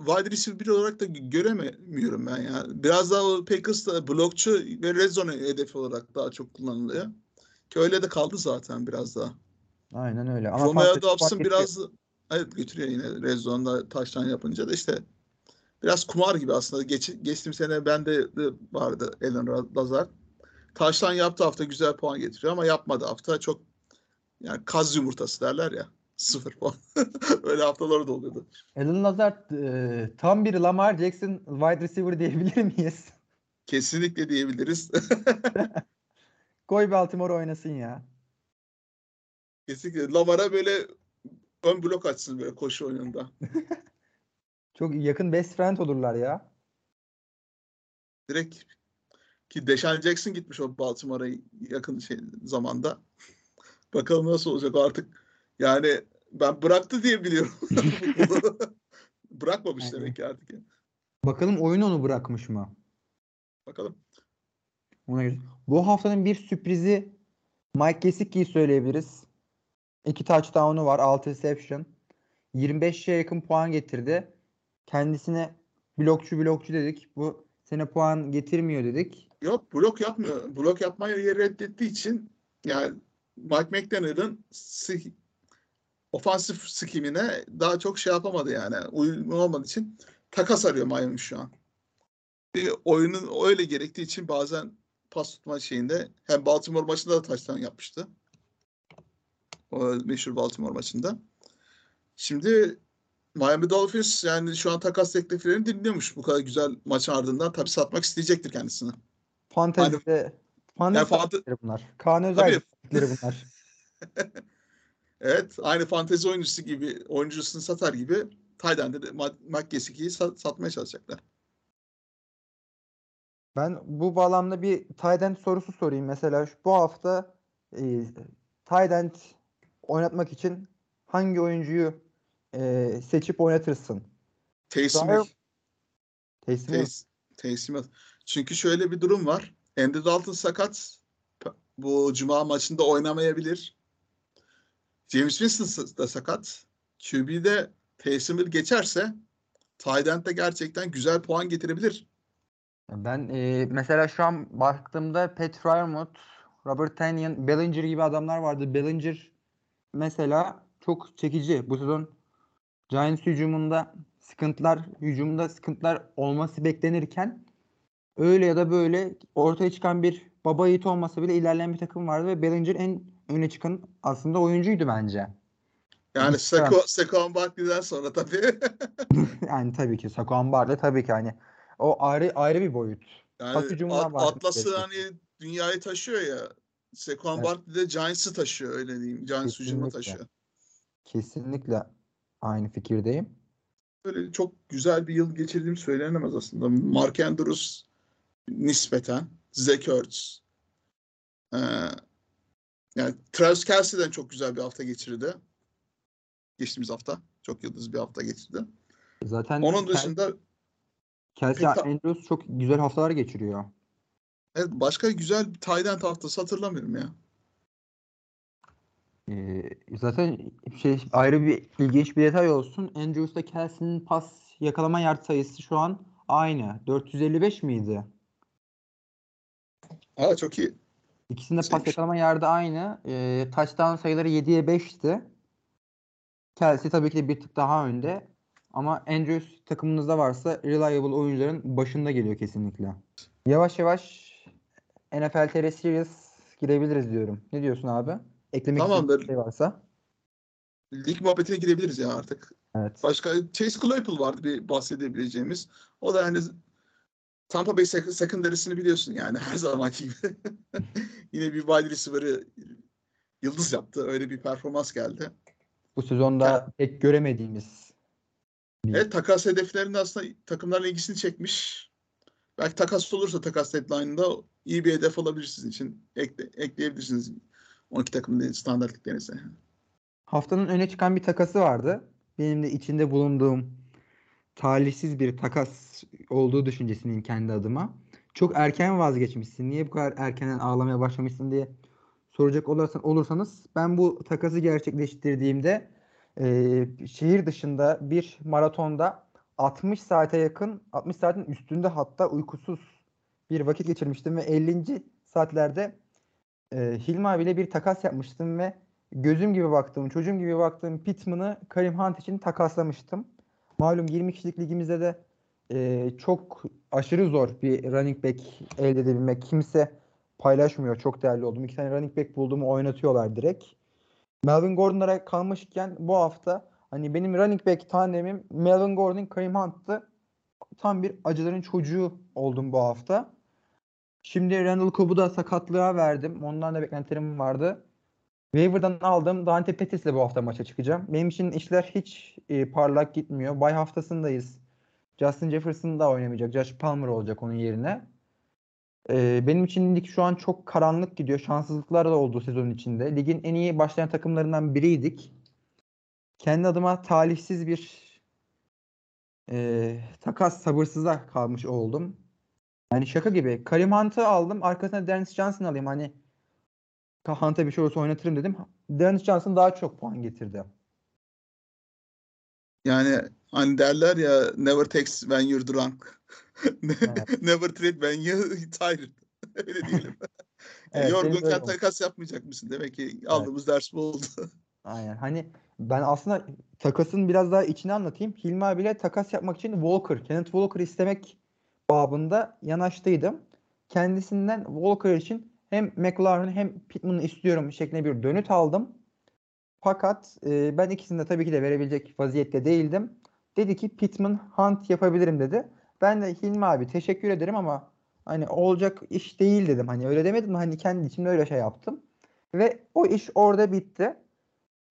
Speaker 2: wide receiver biri olarak da göremiyorum ben ya. Biraz daha o Packers'ta blokçu ve red zone hedefi olarak daha çok kullanılıyor. Ki öyle de kaldı zaten biraz daha.
Speaker 1: Aynen öyle. Ama
Speaker 2: Romeo
Speaker 1: fark
Speaker 2: biraz evet götürüyor yine red zone'da taştan yapınca da işte biraz kumar gibi aslında. Geç, geçtiğim sene bende de vardı Alan Lazard. Taştan yaptı hafta güzel puan getiriyor ama yapmadı hafta çok yani kaz yumurtası derler ya. Sıfır puan. Öyle haftaları da oluyordu.
Speaker 1: Alan Lazard e, tam bir Lamar Jackson wide receiver diyebilir miyiz?
Speaker 2: Kesinlikle diyebiliriz.
Speaker 1: Koy Baltimore oynasın ya.
Speaker 2: Kesinlikle. Lamar'a böyle ön blok açsın böyle koşu oyununda.
Speaker 1: Çok yakın best friend olurlar ya.
Speaker 2: Direkt ki Deshaun Jackson gitmiş o Baltimore'a yakın şey zamanda. Bakalım nasıl olacak artık. Yani ben bıraktı diye biliyorum. Bırakmamış
Speaker 1: Aynen.
Speaker 2: demek ki artık.
Speaker 1: Bakalım oyun onu bırakmış mı?
Speaker 2: Bakalım.
Speaker 1: Ona göre. Bu haftanın bir sürprizi Mike Gesicki'yi söyleyebiliriz. İki touchdown'u var. 6 reception. 25'e yakın puan getirdi. Kendisine blokçu blokçu dedik. Bu sene puan getirmiyor dedik.
Speaker 2: Yok blok yapmıyor. Blok yapmayı reddettiği için yani Mike McDaniel'ın sk- ofansif skimine daha çok şey yapamadı yani. Uyumlu olmadığı için takas arıyor Miami şu an. Bir oyunun öyle gerektiği için bazen pas tutma şeyinde hem Baltimore maçında da touchdown yapmıştı. O meşhur Baltimore maçında. Şimdi Miami Dolphins yani şu an takas tekliflerini dinliyormuş bu kadar güzel maç ardından. Tabii satmak isteyecektir kendisini.
Speaker 1: Fantezide fantezi
Speaker 2: Yani fante-
Speaker 1: bunlar. Kaan Özel bunlar.
Speaker 2: Evet, aynı fantezi oyuncusu gibi, oyuncusunu satar gibi Tayden'de de Ma- Mike Gesicki'yi sa- satmaya çalışacaklar.
Speaker 1: Ben bu bağlamda bir end sorusu sorayım. Mesela şu- bu hafta e, end oynatmak için hangi oyuncuyu e, seçip oynatırsın?
Speaker 2: Hill. Tays- Taysom Hill. Çünkü şöyle bir durum var. Andy Dalton sakat. Bu cuma maçında oynamayabilir. James Winston da sakat. QB'de Taysom Hill geçerse Tayden de gerçekten güzel puan getirebilir.
Speaker 1: Ben e, mesela şu an baktığımda Pat Fryermuth, Robert Tanyan, Bellinger gibi adamlar vardı. Bellinger mesela çok çekici. Bu sezon Giants hücumunda sıkıntılar, hücumda sıkıntılar olması beklenirken öyle ya da böyle ortaya çıkan bir baba yiğit olmasa bile ilerleyen bir takım vardı ve Bellinger en öne çıkan aslında oyuncuydu bence.
Speaker 2: Yani Seko, Seko Barkley'den sonra tabii.
Speaker 1: yani tabii ki Saquon Barkley tabii ki hani o ayrı ayrı bir boyut.
Speaker 2: Yani At, Atlas'ı hani dünyayı taşıyor ya. Saquon evet. Barkley de Giants'ı taşıyor öyle diyeyim. Giants hücumunu taşıyor.
Speaker 1: Kesinlikle aynı fikirdeyim.
Speaker 2: Böyle çok güzel bir yıl geçirdiğim söylenemez aslında. Mark Andrews nispeten. Zach Ertz. Ee, yani Travis Kelsey'den çok güzel bir hafta geçirdi. Geçtiğimiz hafta. Çok yıldız bir hafta geçirdi.
Speaker 1: Zaten
Speaker 2: onun dışında
Speaker 1: Kelsey Andrews çok güzel haftalar geçiriyor.
Speaker 2: Evet başka güzel bir tight end haftası hatırlamıyorum ya.
Speaker 1: Ee, zaten şey ayrı bir ilginç bir detay olsun. Andrews'la Kelsey'nin pas yakalama yard sayısı şu an aynı. 455 miydi?
Speaker 2: Aa çok iyi.
Speaker 1: İkisinde pas yakalama yardı aynı. E, touchdown sayıları 7'ye 5'ti. Kelsey tabii ki de bir tık daha önde. Ama Andrews takımınızda varsa reliable oyuncuların başında geliyor kesinlikle. Yavaş yavaş NFL TR Series girebiliriz diyorum. Ne diyorsun abi? Eklemek
Speaker 2: Tamamdır.
Speaker 1: şey varsa.
Speaker 2: Lig muhabbetine girebiliriz ya artık.
Speaker 1: Evet.
Speaker 2: Başka Chase Claypool vardı bir bahsedebileceğimiz. O da yani Tampa Bay secondary'sini biliyorsun yani her zamanki gibi. Yine bir wide receiver'ı yıldız yaptı. Öyle bir performans geldi.
Speaker 1: Bu sezonda yani, pek göremediğimiz.
Speaker 2: Evet takas hedeflerinde aslında takımların ilgisini çekmiş. Belki takas olursa takas deadline'ında iyi bir hedef olabilir sizin için. Ekle, ekleyebilirsiniz 12 takımın standart liglerinize.
Speaker 1: Haftanın öne çıkan bir takası vardı. Benim de içinde bulunduğum talihsiz bir takas olduğu düşüncesinin kendi adıma. Çok erken vazgeçmişsin. Niye bu kadar erkenden ağlamaya başlamışsın diye soracak olursan, olursanız ben bu takası gerçekleştirdiğimde e, şehir dışında bir maratonda 60 saate yakın 60 saatin üstünde hatta uykusuz bir vakit geçirmiştim ve 50. saatlerde e, Hilmi abiyle bir takas yapmıştım ve gözüm gibi baktığım, çocuğum gibi baktığım Pittman'ı Karim Hunt için takaslamıştım. Malum 20 kişilik ligimizde de e, çok aşırı zor bir running back elde edebilmek. Kimse paylaşmıyor. Çok değerli oldum. İki tane running back bulduğumu oynatıyorlar direkt. Melvin Gordon'lara kalmışken bu hafta hani benim running back tanemim Melvin Gordon, Kareem Hunt'tı. Tam bir acıların çocuğu oldum bu hafta. Şimdi Randall Cobb'u da sakatlığa verdim. Ondan da beklentilerim vardı. Waiver'dan aldım. Dante Pettis'le bu hafta maça çıkacağım. Benim için işler hiç e, parlak gitmiyor. Bay haftasındayız. Justin Jefferson da oynamayacak. Josh Palmer olacak onun yerine. E, benim için lig şu an çok karanlık gidiyor. Şanssızlıklar da oldu sezon içinde. Ligin en iyi başlayan takımlarından biriydik. Kendi adıma talihsiz bir e, takas sabırsıza kalmış oldum. Yani şaka gibi. Karim Hunt'ı aldım. Arkasına Dennis Johnson alayım. Hani Hunt'a bir şey olursa oynatırım dedim. Dennis Johnson daha çok puan getirdi.
Speaker 2: Yani hani derler ya never takes when you're drunk. never trade when you're tired. Öyle diyelim. evet, Yorgunken takas yapmayacak mısın? Demek ki aldığımız evet. ders bu oldu.
Speaker 1: Aynen. Hani ben aslında takasın biraz daha içini anlatayım. Hilmi abiyle takas yapmak için Walker, Kenneth Walker istemek babında yanaştıydım. Kendisinden Walker için hem McLaren hem Pittman'ı istiyorum şeklinde bir dönüt aldım. Fakat e, ben ikisini de tabii ki de verebilecek vaziyette değildim. Dedi ki Pittman Hunt yapabilirim dedi. Ben de Hilmi abi teşekkür ederim ama hani olacak iş değil dedim. Hani öyle demedim hani kendi içimde öyle şey yaptım. Ve o iş orada bitti.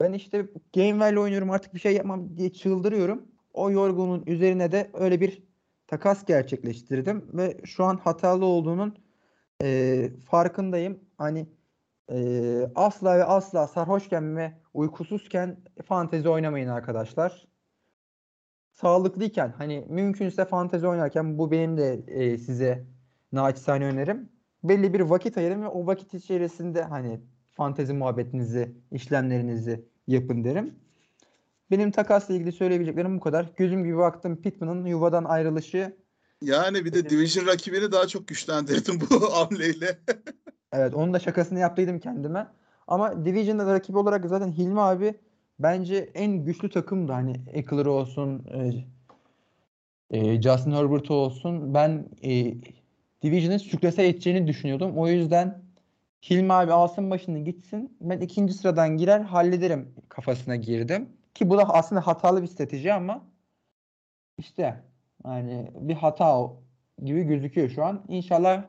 Speaker 1: Ben işte Gamewell'le oynuyorum artık bir şey yapmam diye çıldırıyorum. O yorgunun üzerine de öyle bir takas gerçekleştirdim ve şu an hatalı olduğunun e, farkındayım. Hani e, asla ve asla sarhoşken ve uykusuzken fantezi oynamayın arkadaşlar. Sağlıklıyken hani mümkünse fantezi oynarken bu benim de e, size naçizane önerim. Belli bir vakit ayırın ve o vakit içerisinde hani fantezi muhabbetinizi, işlemlerinizi yapın derim. Benim takasla ilgili söyleyebileceklerim bu kadar. Gözüm gibi baktım Pittman'ın yuvadan ayrılışı.
Speaker 2: Yani bir de Division rakibini daha çok güçlendirdim bu hamleyle.
Speaker 1: evet onun da şakasını yaptıydım kendime. Ama Division'da rakibi olarak zaten Hilmi abi bence en güçlü takımdı. Hani Eckler olsun, e, e, Justin Herbert olsun. Ben e, Division'ın süklese edeceğini düşünüyordum. O yüzden Hilmi abi alsın başını gitsin. Ben ikinci sıradan girer hallederim kafasına girdim. Ki bu da aslında hatalı bir strateji ama işte yani bir hata gibi gözüküyor şu an. İnşallah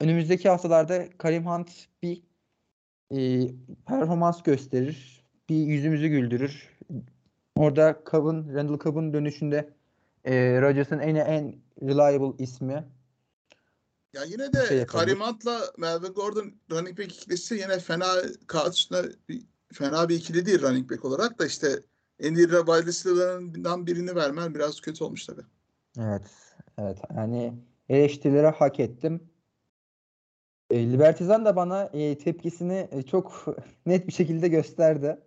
Speaker 1: önümüzdeki haftalarda Karim Hunt bir e, performans gösterir. Bir yüzümüzü güldürür. Orada Cobb'ın, Randall Cobb'ın dönüşünde e, Rodgers'ın en en reliable ismi.
Speaker 2: Ya yine
Speaker 1: şey
Speaker 2: de
Speaker 1: yapabilir.
Speaker 2: Karim Hunt'la Melvin Gordon running back ikilisi yine fena kağıt üstünde bir- fena bir ikili değil running back olarak da işte en iyi wide receiver'larından birini vermen biraz kötü olmuş tabii.
Speaker 1: Evet. Evet. Yani eleştirilere hak ettim. E, Libertizan da bana e, tepkisini e, çok net bir şekilde gösterdi.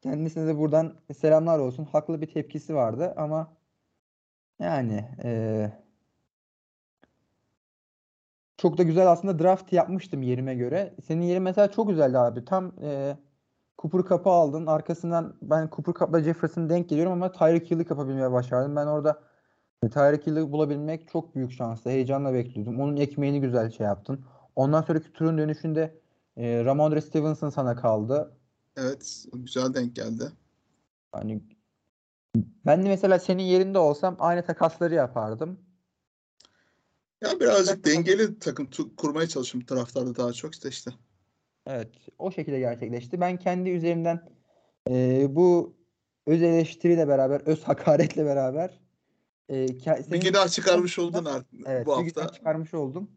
Speaker 1: Kendisine de buradan selamlar olsun. Haklı bir tepkisi vardı ama yani e, çok da güzel aslında draft yapmıştım yerime göre. Senin yerin mesela çok güzeldi abi. Tam e, Cooper Cup'ı aldın. Arkasından ben Cooper Cup'la Jefferson'a denk geliyorum ama Tyreek Hill'i kapabilmeye başardım. Ben orada e, Tyreek Hill'i bulabilmek çok büyük şanstı. Heyecanla bekliyordum. Onun ekmeğini güzel şey yaptın. Ondan sonraki turun dönüşünde e, Ramondre Stevenson sana kaldı.
Speaker 2: Evet, güzel denk geldi.
Speaker 1: Hani ben de mesela senin yerinde olsam aynı takasları yapardım.
Speaker 2: Ya birazcık dengeli takım kurmaya çalışıyorum taraftarda daha çok işte işte.
Speaker 1: Evet, o şekilde gerçekleşti. Ben kendi üzerimden e, bu öz eleştiriyle beraber, öz hakaretle beraber e,
Speaker 2: Bir günah çıkarmış oldun artık
Speaker 1: Evet,
Speaker 2: bu
Speaker 1: bir
Speaker 2: hafta.
Speaker 1: çıkarmış oldum.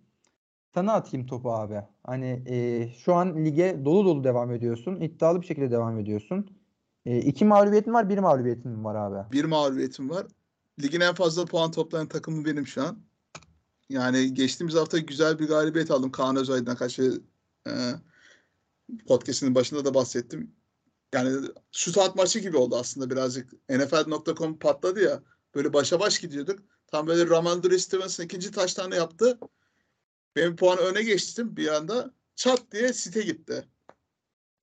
Speaker 1: Sana atayım topu abi. Hani e, şu an lige dolu dolu devam ediyorsun. İddialı bir şekilde devam ediyorsun. E, iki mağlubiyetin var, bir mağlubiyetin mi var abi?
Speaker 2: Bir mağlubiyetim var. Ligin en fazla puan toplayan takımı benim şu an. Yani geçtiğimiz hafta güzel bir galibiyet aldım. Kaan Özaydın'a karşı e, podcast'inin başında da bahsettim. Yani şu saat maçı gibi oldu aslında birazcık. NFL.com patladı ya. Böyle başa baş gidiyorduk. Tam böyle Ramondre Stevenson ikinci taştanı yaptı. Benim puanı öne geçtim bir anda. Çat diye site gitti.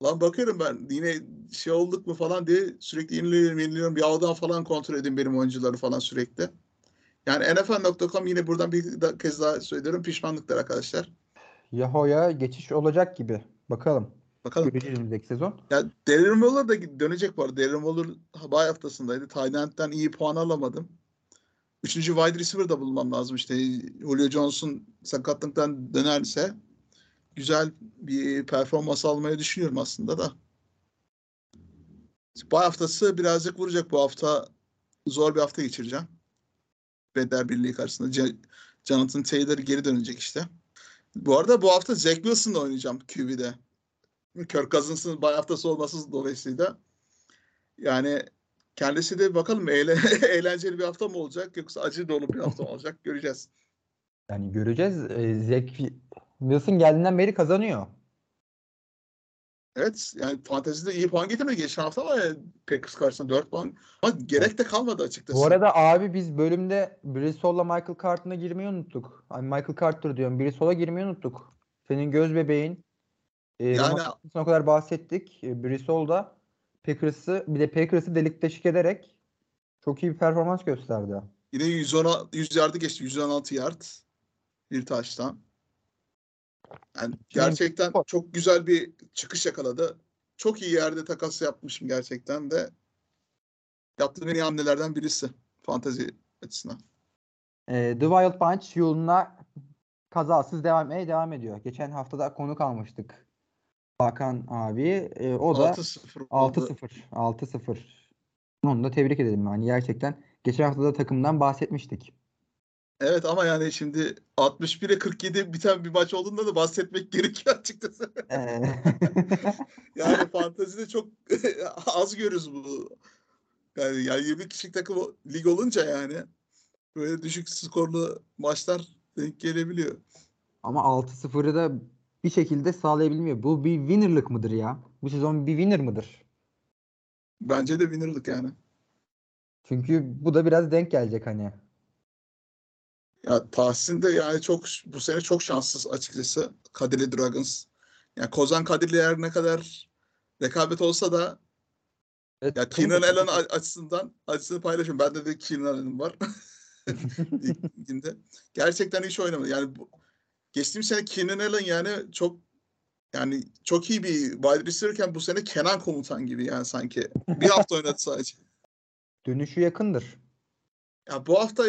Speaker 2: Lan bakıyorum ben yine şey olduk mu falan diye sürekli yeniliyorum yeniliyorum. Bir ağdan falan kontrol edin benim oyuncuları falan sürekli. Yani NFL.com yine buradan bir kez daha söylüyorum pişmanlıklar arkadaşlar.
Speaker 1: Yahoo'ya geçiş olacak gibi. Bakalım.
Speaker 2: Bakalım.
Speaker 1: Göreceğiz önümüzdeki sezon.
Speaker 2: Ya Darren Waller da dönecek bu arada. Darren Waller bay haftasındaydı. Tayland'den iyi puan alamadım. Üçüncü wide receiver da bulmam lazım işte. Julio Johnson sakatlıktan dönerse güzel bir performans almayı düşünüyorum aslında da. Bu haftası birazcık vuracak bu hafta. Zor bir hafta geçireceğim. Redler Birliği karşısında. Ce- Jonathan Taylor geri dönecek işte. Bu arada bu hafta Zach Wilson'la oynayacağım QB'de. Kirk Cousins'ın bay haftası olması dolayısıyla. Yani kendisi de bakalım eğle- eğlenceli bir hafta mı olacak yoksa acı dolu bir hafta mı olacak göreceğiz.
Speaker 1: Yani göreceğiz. Zach Wilson geldiğinden beri kazanıyor.
Speaker 2: Evet yani fantezide iyi puan getirmedi geçen hafta ama yani Packers karşısında 4 puan. Ama gerek de kalmadı açıkçası.
Speaker 1: Bu arada abi biz bölümde Brisol'la Michael Carter'a girmeyi unuttuk. Hani Michael Carter diyorum. Brisol'a girmeyi unuttuk. Senin göz bebeğin. E,
Speaker 2: Yani-
Speaker 1: o kadar bahsettik. E, Brissol da Packers'ı bir de Packers'ı delik deşik ederek çok iyi bir performans gösterdi.
Speaker 2: Yine 110 100 yardı geçti. 116 yard. Bir taştan. Yani gerçekten çok güzel bir çıkış yakaladı. Çok iyi yerde takas yapmışım gerçekten de. Yaptığım en iyi hamlelerden birisi. Fantezi açısından.
Speaker 1: E, The Wild Bunch yoluna kazasız devam etmeye devam ediyor. Geçen haftada konuk almıştık. Hakan abi. E, o da
Speaker 2: 6-0 oldu.
Speaker 1: 6-0. 6-0. Onu da tebrik edelim. Yani gerçekten geçen hafta da takımdan bahsetmiştik.
Speaker 2: Evet ama yani şimdi 61'e 47 biten bir maç olduğunda da bahsetmek gerekiyor açıkçası.
Speaker 1: Ee,
Speaker 2: Yani fantezide çok az görürüz bu. Yani, yani 20 kişilik takım lig olunca yani böyle düşük skorlu maçlar denk gelebiliyor.
Speaker 1: Ama 6-0'ı da bir şekilde sağlayabilmiyor. Bu bir winner'lık mıdır ya? Bu sezon bir winner mıdır?
Speaker 2: Bence de winner'lık yani.
Speaker 1: Çünkü bu da biraz denk gelecek hani.
Speaker 2: Ya Tahsin de yani çok bu sene çok şanssız açıkçası Kadirli Dragons. Yani Kozan Kadirli her ne kadar rekabet olsa da
Speaker 1: Evet,
Speaker 2: ya Keenan Allen açısından acısını paylaşıyorum. Bende de Keenan Allen var. Gerçekten hiç oynamadı. Yani bu, geçtiğimiz sene Keenan Allen yani çok yani çok iyi bir wide receiver'ken bu sene Kenan komutan gibi yani sanki. Bir hafta oynadı sadece.
Speaker 1: Dönüşü yakındır.
Speaker 2: Ya bu hafta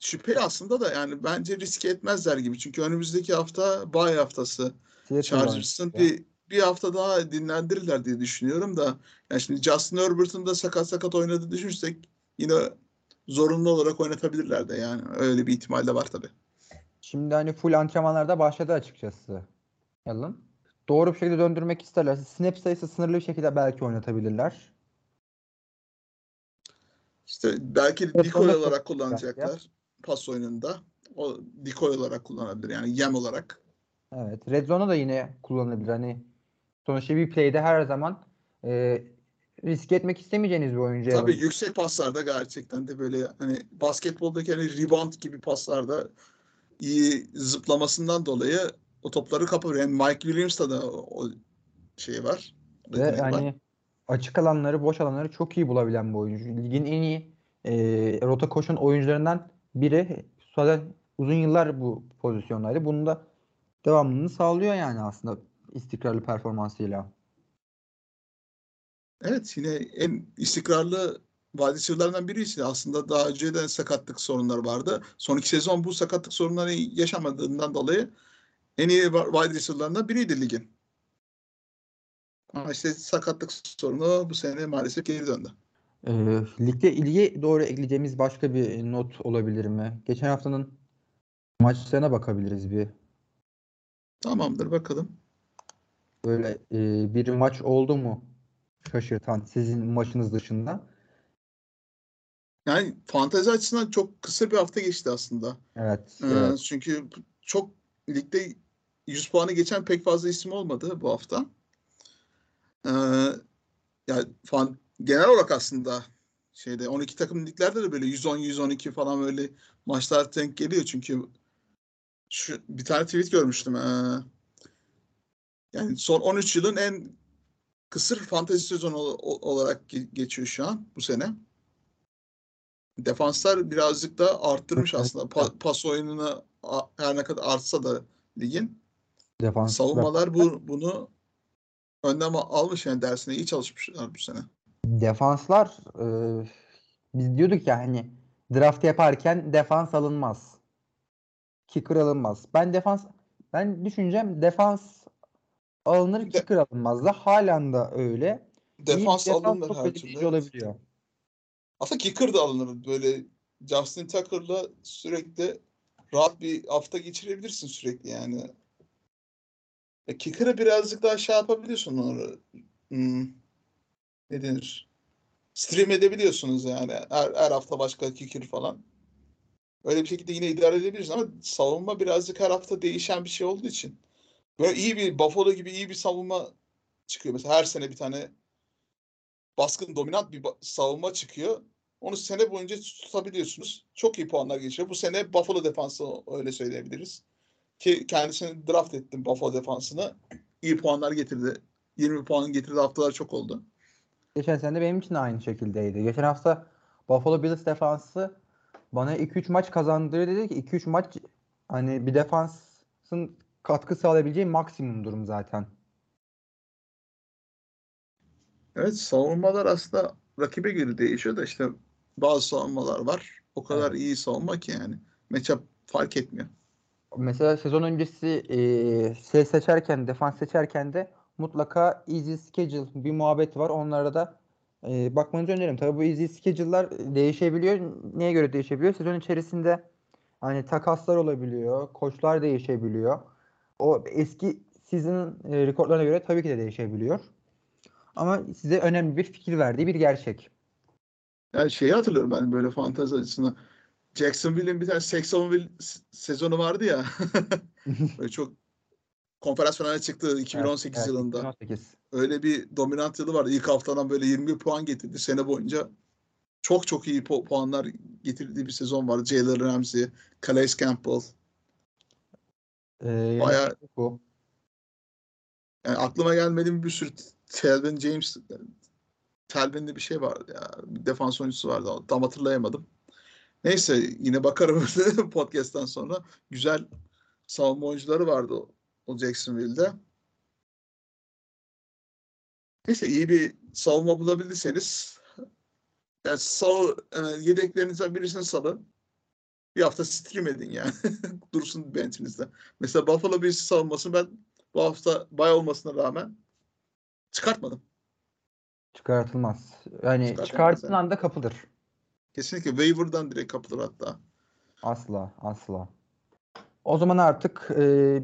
Speaker 2: şüpheli aslında da yani bence riske etmezler gibi. Çünkü önümüzdeki hafta bay haftası. Chargers'ın bir bir hafta daha dinlendirirler diye düşünüyorum da yani şimdi Justin Herbert'ın da sakat sakat oynadığı düşünürsek yine zorunlu olarak oynatabilirler de yani öyle bir ihtimal de var tabii.
Speaker 1: Şimdi hani full antrenmanlarda başladı açıkçası. Yalın. Doğru bir şekilde döndürmek isterlerse snap sayısı sınırlı bir şekilde belki oynatabilirler.
Speaker 2: İşte belki decoy olarak kullanacaklar ya. Pas oyununda. O decoy olarak kullanabilir yani yem olarak.
Speaker 1: Evet. Red Zone'a da yine kullanılabilir. Hani sonuçta bir play'de her zaman e, risk etmek istemeyeceğiniz bir oyuncu.
Speaker 2: Tabii yani. yüksek paslarda gerçekten de böyle hani basketboldaki hani rebound gibi paslarda iyi zıplamasından dolayı o topları kapıyor. Yani Mike Williams'ta da o şey var.
Speaker 1: Ve yani var. açık alanları, boş alanları çok iyi bulabilen bir oyuncu. Ligin en iyi e, rota koşan oyuncularından biri. Zaten uzun yıllar bu pozisyondaydı. Bunun da devamlılığını sağlıyor yani aslında istikrarlı performansıyla.
Speaker 2: Evet yine en istikrarlı wide birisi. Aslında daha önceden sakatlık sorunları vardı. Son iki sezon bu sakatlık sorunları yaşamadığından dolayı en iyi wide biriydi ligin. Ama işte sakatlık sorunu bu sene maalesef geri döndü.
Speaker 1: E, ligde ilgi doğru ekleyeceğimiz başka bir not olabilir mi? Geçen haftanın maçlarına bakabiliriz bir.
Speaker 2: Tamamdır bakalım.
Speaker 1: Böyle e, bir maç oldu mu şaşırtan sizin maçınız dışında?
Speaker 2: Yani fantezi açısından çok kısa bir hafta geçti aslında.
Speaker 1: Evet.
Speaker 2: Ee, evet. Çünkü çok ligde 100 puanı geçen pek fazla isim olmadı bu hafta. Ee, yani fan, genel olarak aslında şeyde 12 takım liglerde de böyle 110 112 falan böyle maçlar denk geliyor çünkü şu bir tane tweet görmüştüm. Ee, yani son 13 yılın en kısır fantezi sezonu olarak geçiyor şu an bu sene. Defanslar birazcık da arttırmış aslında. Pa- pas oyununu her ne kadar artsa da ligin. Defans Savunmalar bu, bunu önlem almış yani dersine iyi çalışmışlar bu sene.
Speaker 1: Defanslar e, biz diyorduk ya hani draft yaparken defans alınmaz. Kicker alınmaz. Ben defans ben düşüneceğim defans alınır De, kicker alınmaz da halen da öyle.
Speaker 2: Defans, defans alınır her türlü. olabiliyor. Aslında kicker da alınır. Böyle Justin Tucker'la sürekli rahat bir hafta geçirebilirsin sürekli yani. E, kicker'ı birazcık daha şey yapabiliyorsun onu. Hmm, ne denir? Stream edebiliyorsunuz yani. Her, her hafta başka kicker falan. Öyle bir şekilde yine idare edebiliriz ama savunma birazcık her hafta değişen bir şey olduğu için. Böyle iyi bir Buffalo gibi iyi bir savunma çıkıyor. Mesela her sene bir tane baskın dominant bir savunma çıkıyor. Onu sene boyunca tutabiliyorsunuz. Çok iyi puanlar geçiyor. Bu sene Buffalo defansı öyle söyleyebiliriz. Ki kendisini draft ettim Buffalo defansını. İyi puanlar getirdi. 20 puan getirdi haftalar çok oldu.
Speaker 1: Geçen sene benim için de aynı şekildeydi. Geçen hafta Buffalo Bills defansı bana 2-3 maç kazandırdı dedi ki 2-3 maç hani bir defansın katkı sağlayabileceği maksimum durum zaten.
Speaker 2: Evet savunmalar aslında rakibe göre değişiyor da işte bazı savunmalar var. O kadar evet. iyi savunma ki yani. Matchup fark etmiyor.
Speaker 1: Mesela sezon öncesi e, şey seçerken, defans seçerken de mutlaka easy schedule bir muhabbet var. Onlara da e, bakmanızı öneririm. Tabii bu easy schedule'lar değişebiliyor. Neye göre değişebiliyor? Sezon içerisinde hani takaslar olabiliyor, koçlar değişebiliyor. O eski season e, rekorlarına göre tabii ki de değişebiliyor. Ama size önemli bir fikir verdiği bir gerçek.
Speaker 2: Yani şeyi hatırlıyorum ben böyle fantezi açısından. Jacksonville'in bir tane Saxonville sezonu vardı ya. böyle çok konferans finaline çıktı 2018 evet, yılında. 2018. Öyle bir dominant yılı vardı. İlk haftadan böyle 21 puan getirdi sene boyunca. Çok çok iyi pu- puanlar getirdiği bir sezon vardı. Jalen Ramsey, Calais Campbell. Ee, Bayağı bu. Yani aklıma gelmediğim bir sürü Telvin James Telvin'de bir şey vardı ya. Bir defans oyuncusu vardı. Tam hatırlayamadım. Neyse yine bakarım podcast'tan sonra. Güzel savunma oyuncuları vardı o, Jacksonville'de. Neyse iyi bir savunma bulabildiyseniz yani sal, yani yedeklerinizden birisini salın. Bir hafta stream edin yani. Dursun benchinizde. Mesela Buffalo Bills savunmasını ben bu hafta bay olmasına rağmen çıkartmadım.
Speaker 1: Çıkartılmaz. Yani
Speaker 2: Çıkartılmaz,
Speaker 1: çıkarttığın
Speaker 2: evet.
Speaker 1: anda kapılır.
Speaker 2: Kesinlikle waiver'dan direkt kapılır hatta.
Speaker 1: Asla, asla. O zaman artık e,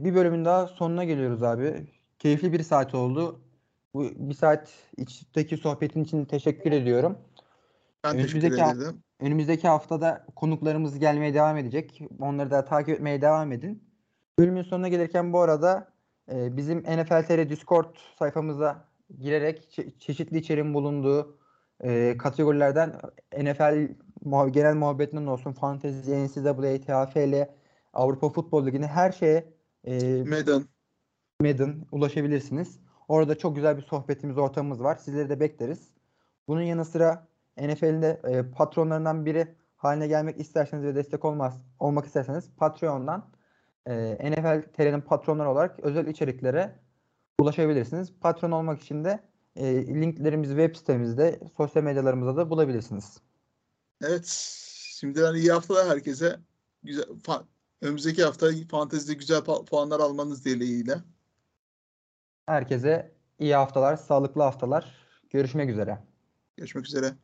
Speaker 1: bir bölümün daha sonuna geliyoruz abi. Keyifli bir saat oldu. Bu bir saat içteki sohbetin için teşekkür ediyorum.
Speaker 2: Ben teşekkür
Speaker 1: Önümüzdeki hafta-
Speaker 2: ederim.
Speaker 1: Önümüzdeki haftada konuklarımız gelmeye devam edecek. Onları da takip etmeye devam edin. Bölümün sonuna gelirken bu arada e, bizim NFL TR Discord sayfamıza girerek çe- çeşitli içeriğin bulunduğu e, kategorilerden NFL genel muhabbetinden olsun, Fantasy, NCAA, TFL, Avrupa Futbol Ligi'ne her şeye e,
Speaker 2: Madden.
Speaker 1: Madden ulaşabilirsiniz. Orada çok güzel bir sohbetimiz, ortamımız var. Sizleri de bekleriz. Bunun yanı sıra NFL'in de e, patronlarından biri haline gelmek isterseniz ve destek olmaz olmak isterseniz Patreon'dan e, NFL TR'nin patronları olarak özel içeriklere ulaşabilirsiniz. Patron olmak için de e, linklerimizi web sitemizde, sosyal medyalarımızda da bulabilirsiniz.
Speaker 2: Evet. Şimdiden iyi haftalar herkese. Güzel, fa- önümüzdeki hafta fantezide güzel puanlar almanız dileğiyle.
Speaker 1: Herkese iyi haftalar, sağlıklı haftalar. Görüşmek üzere.
Speaker 2: Görüşmek üzere.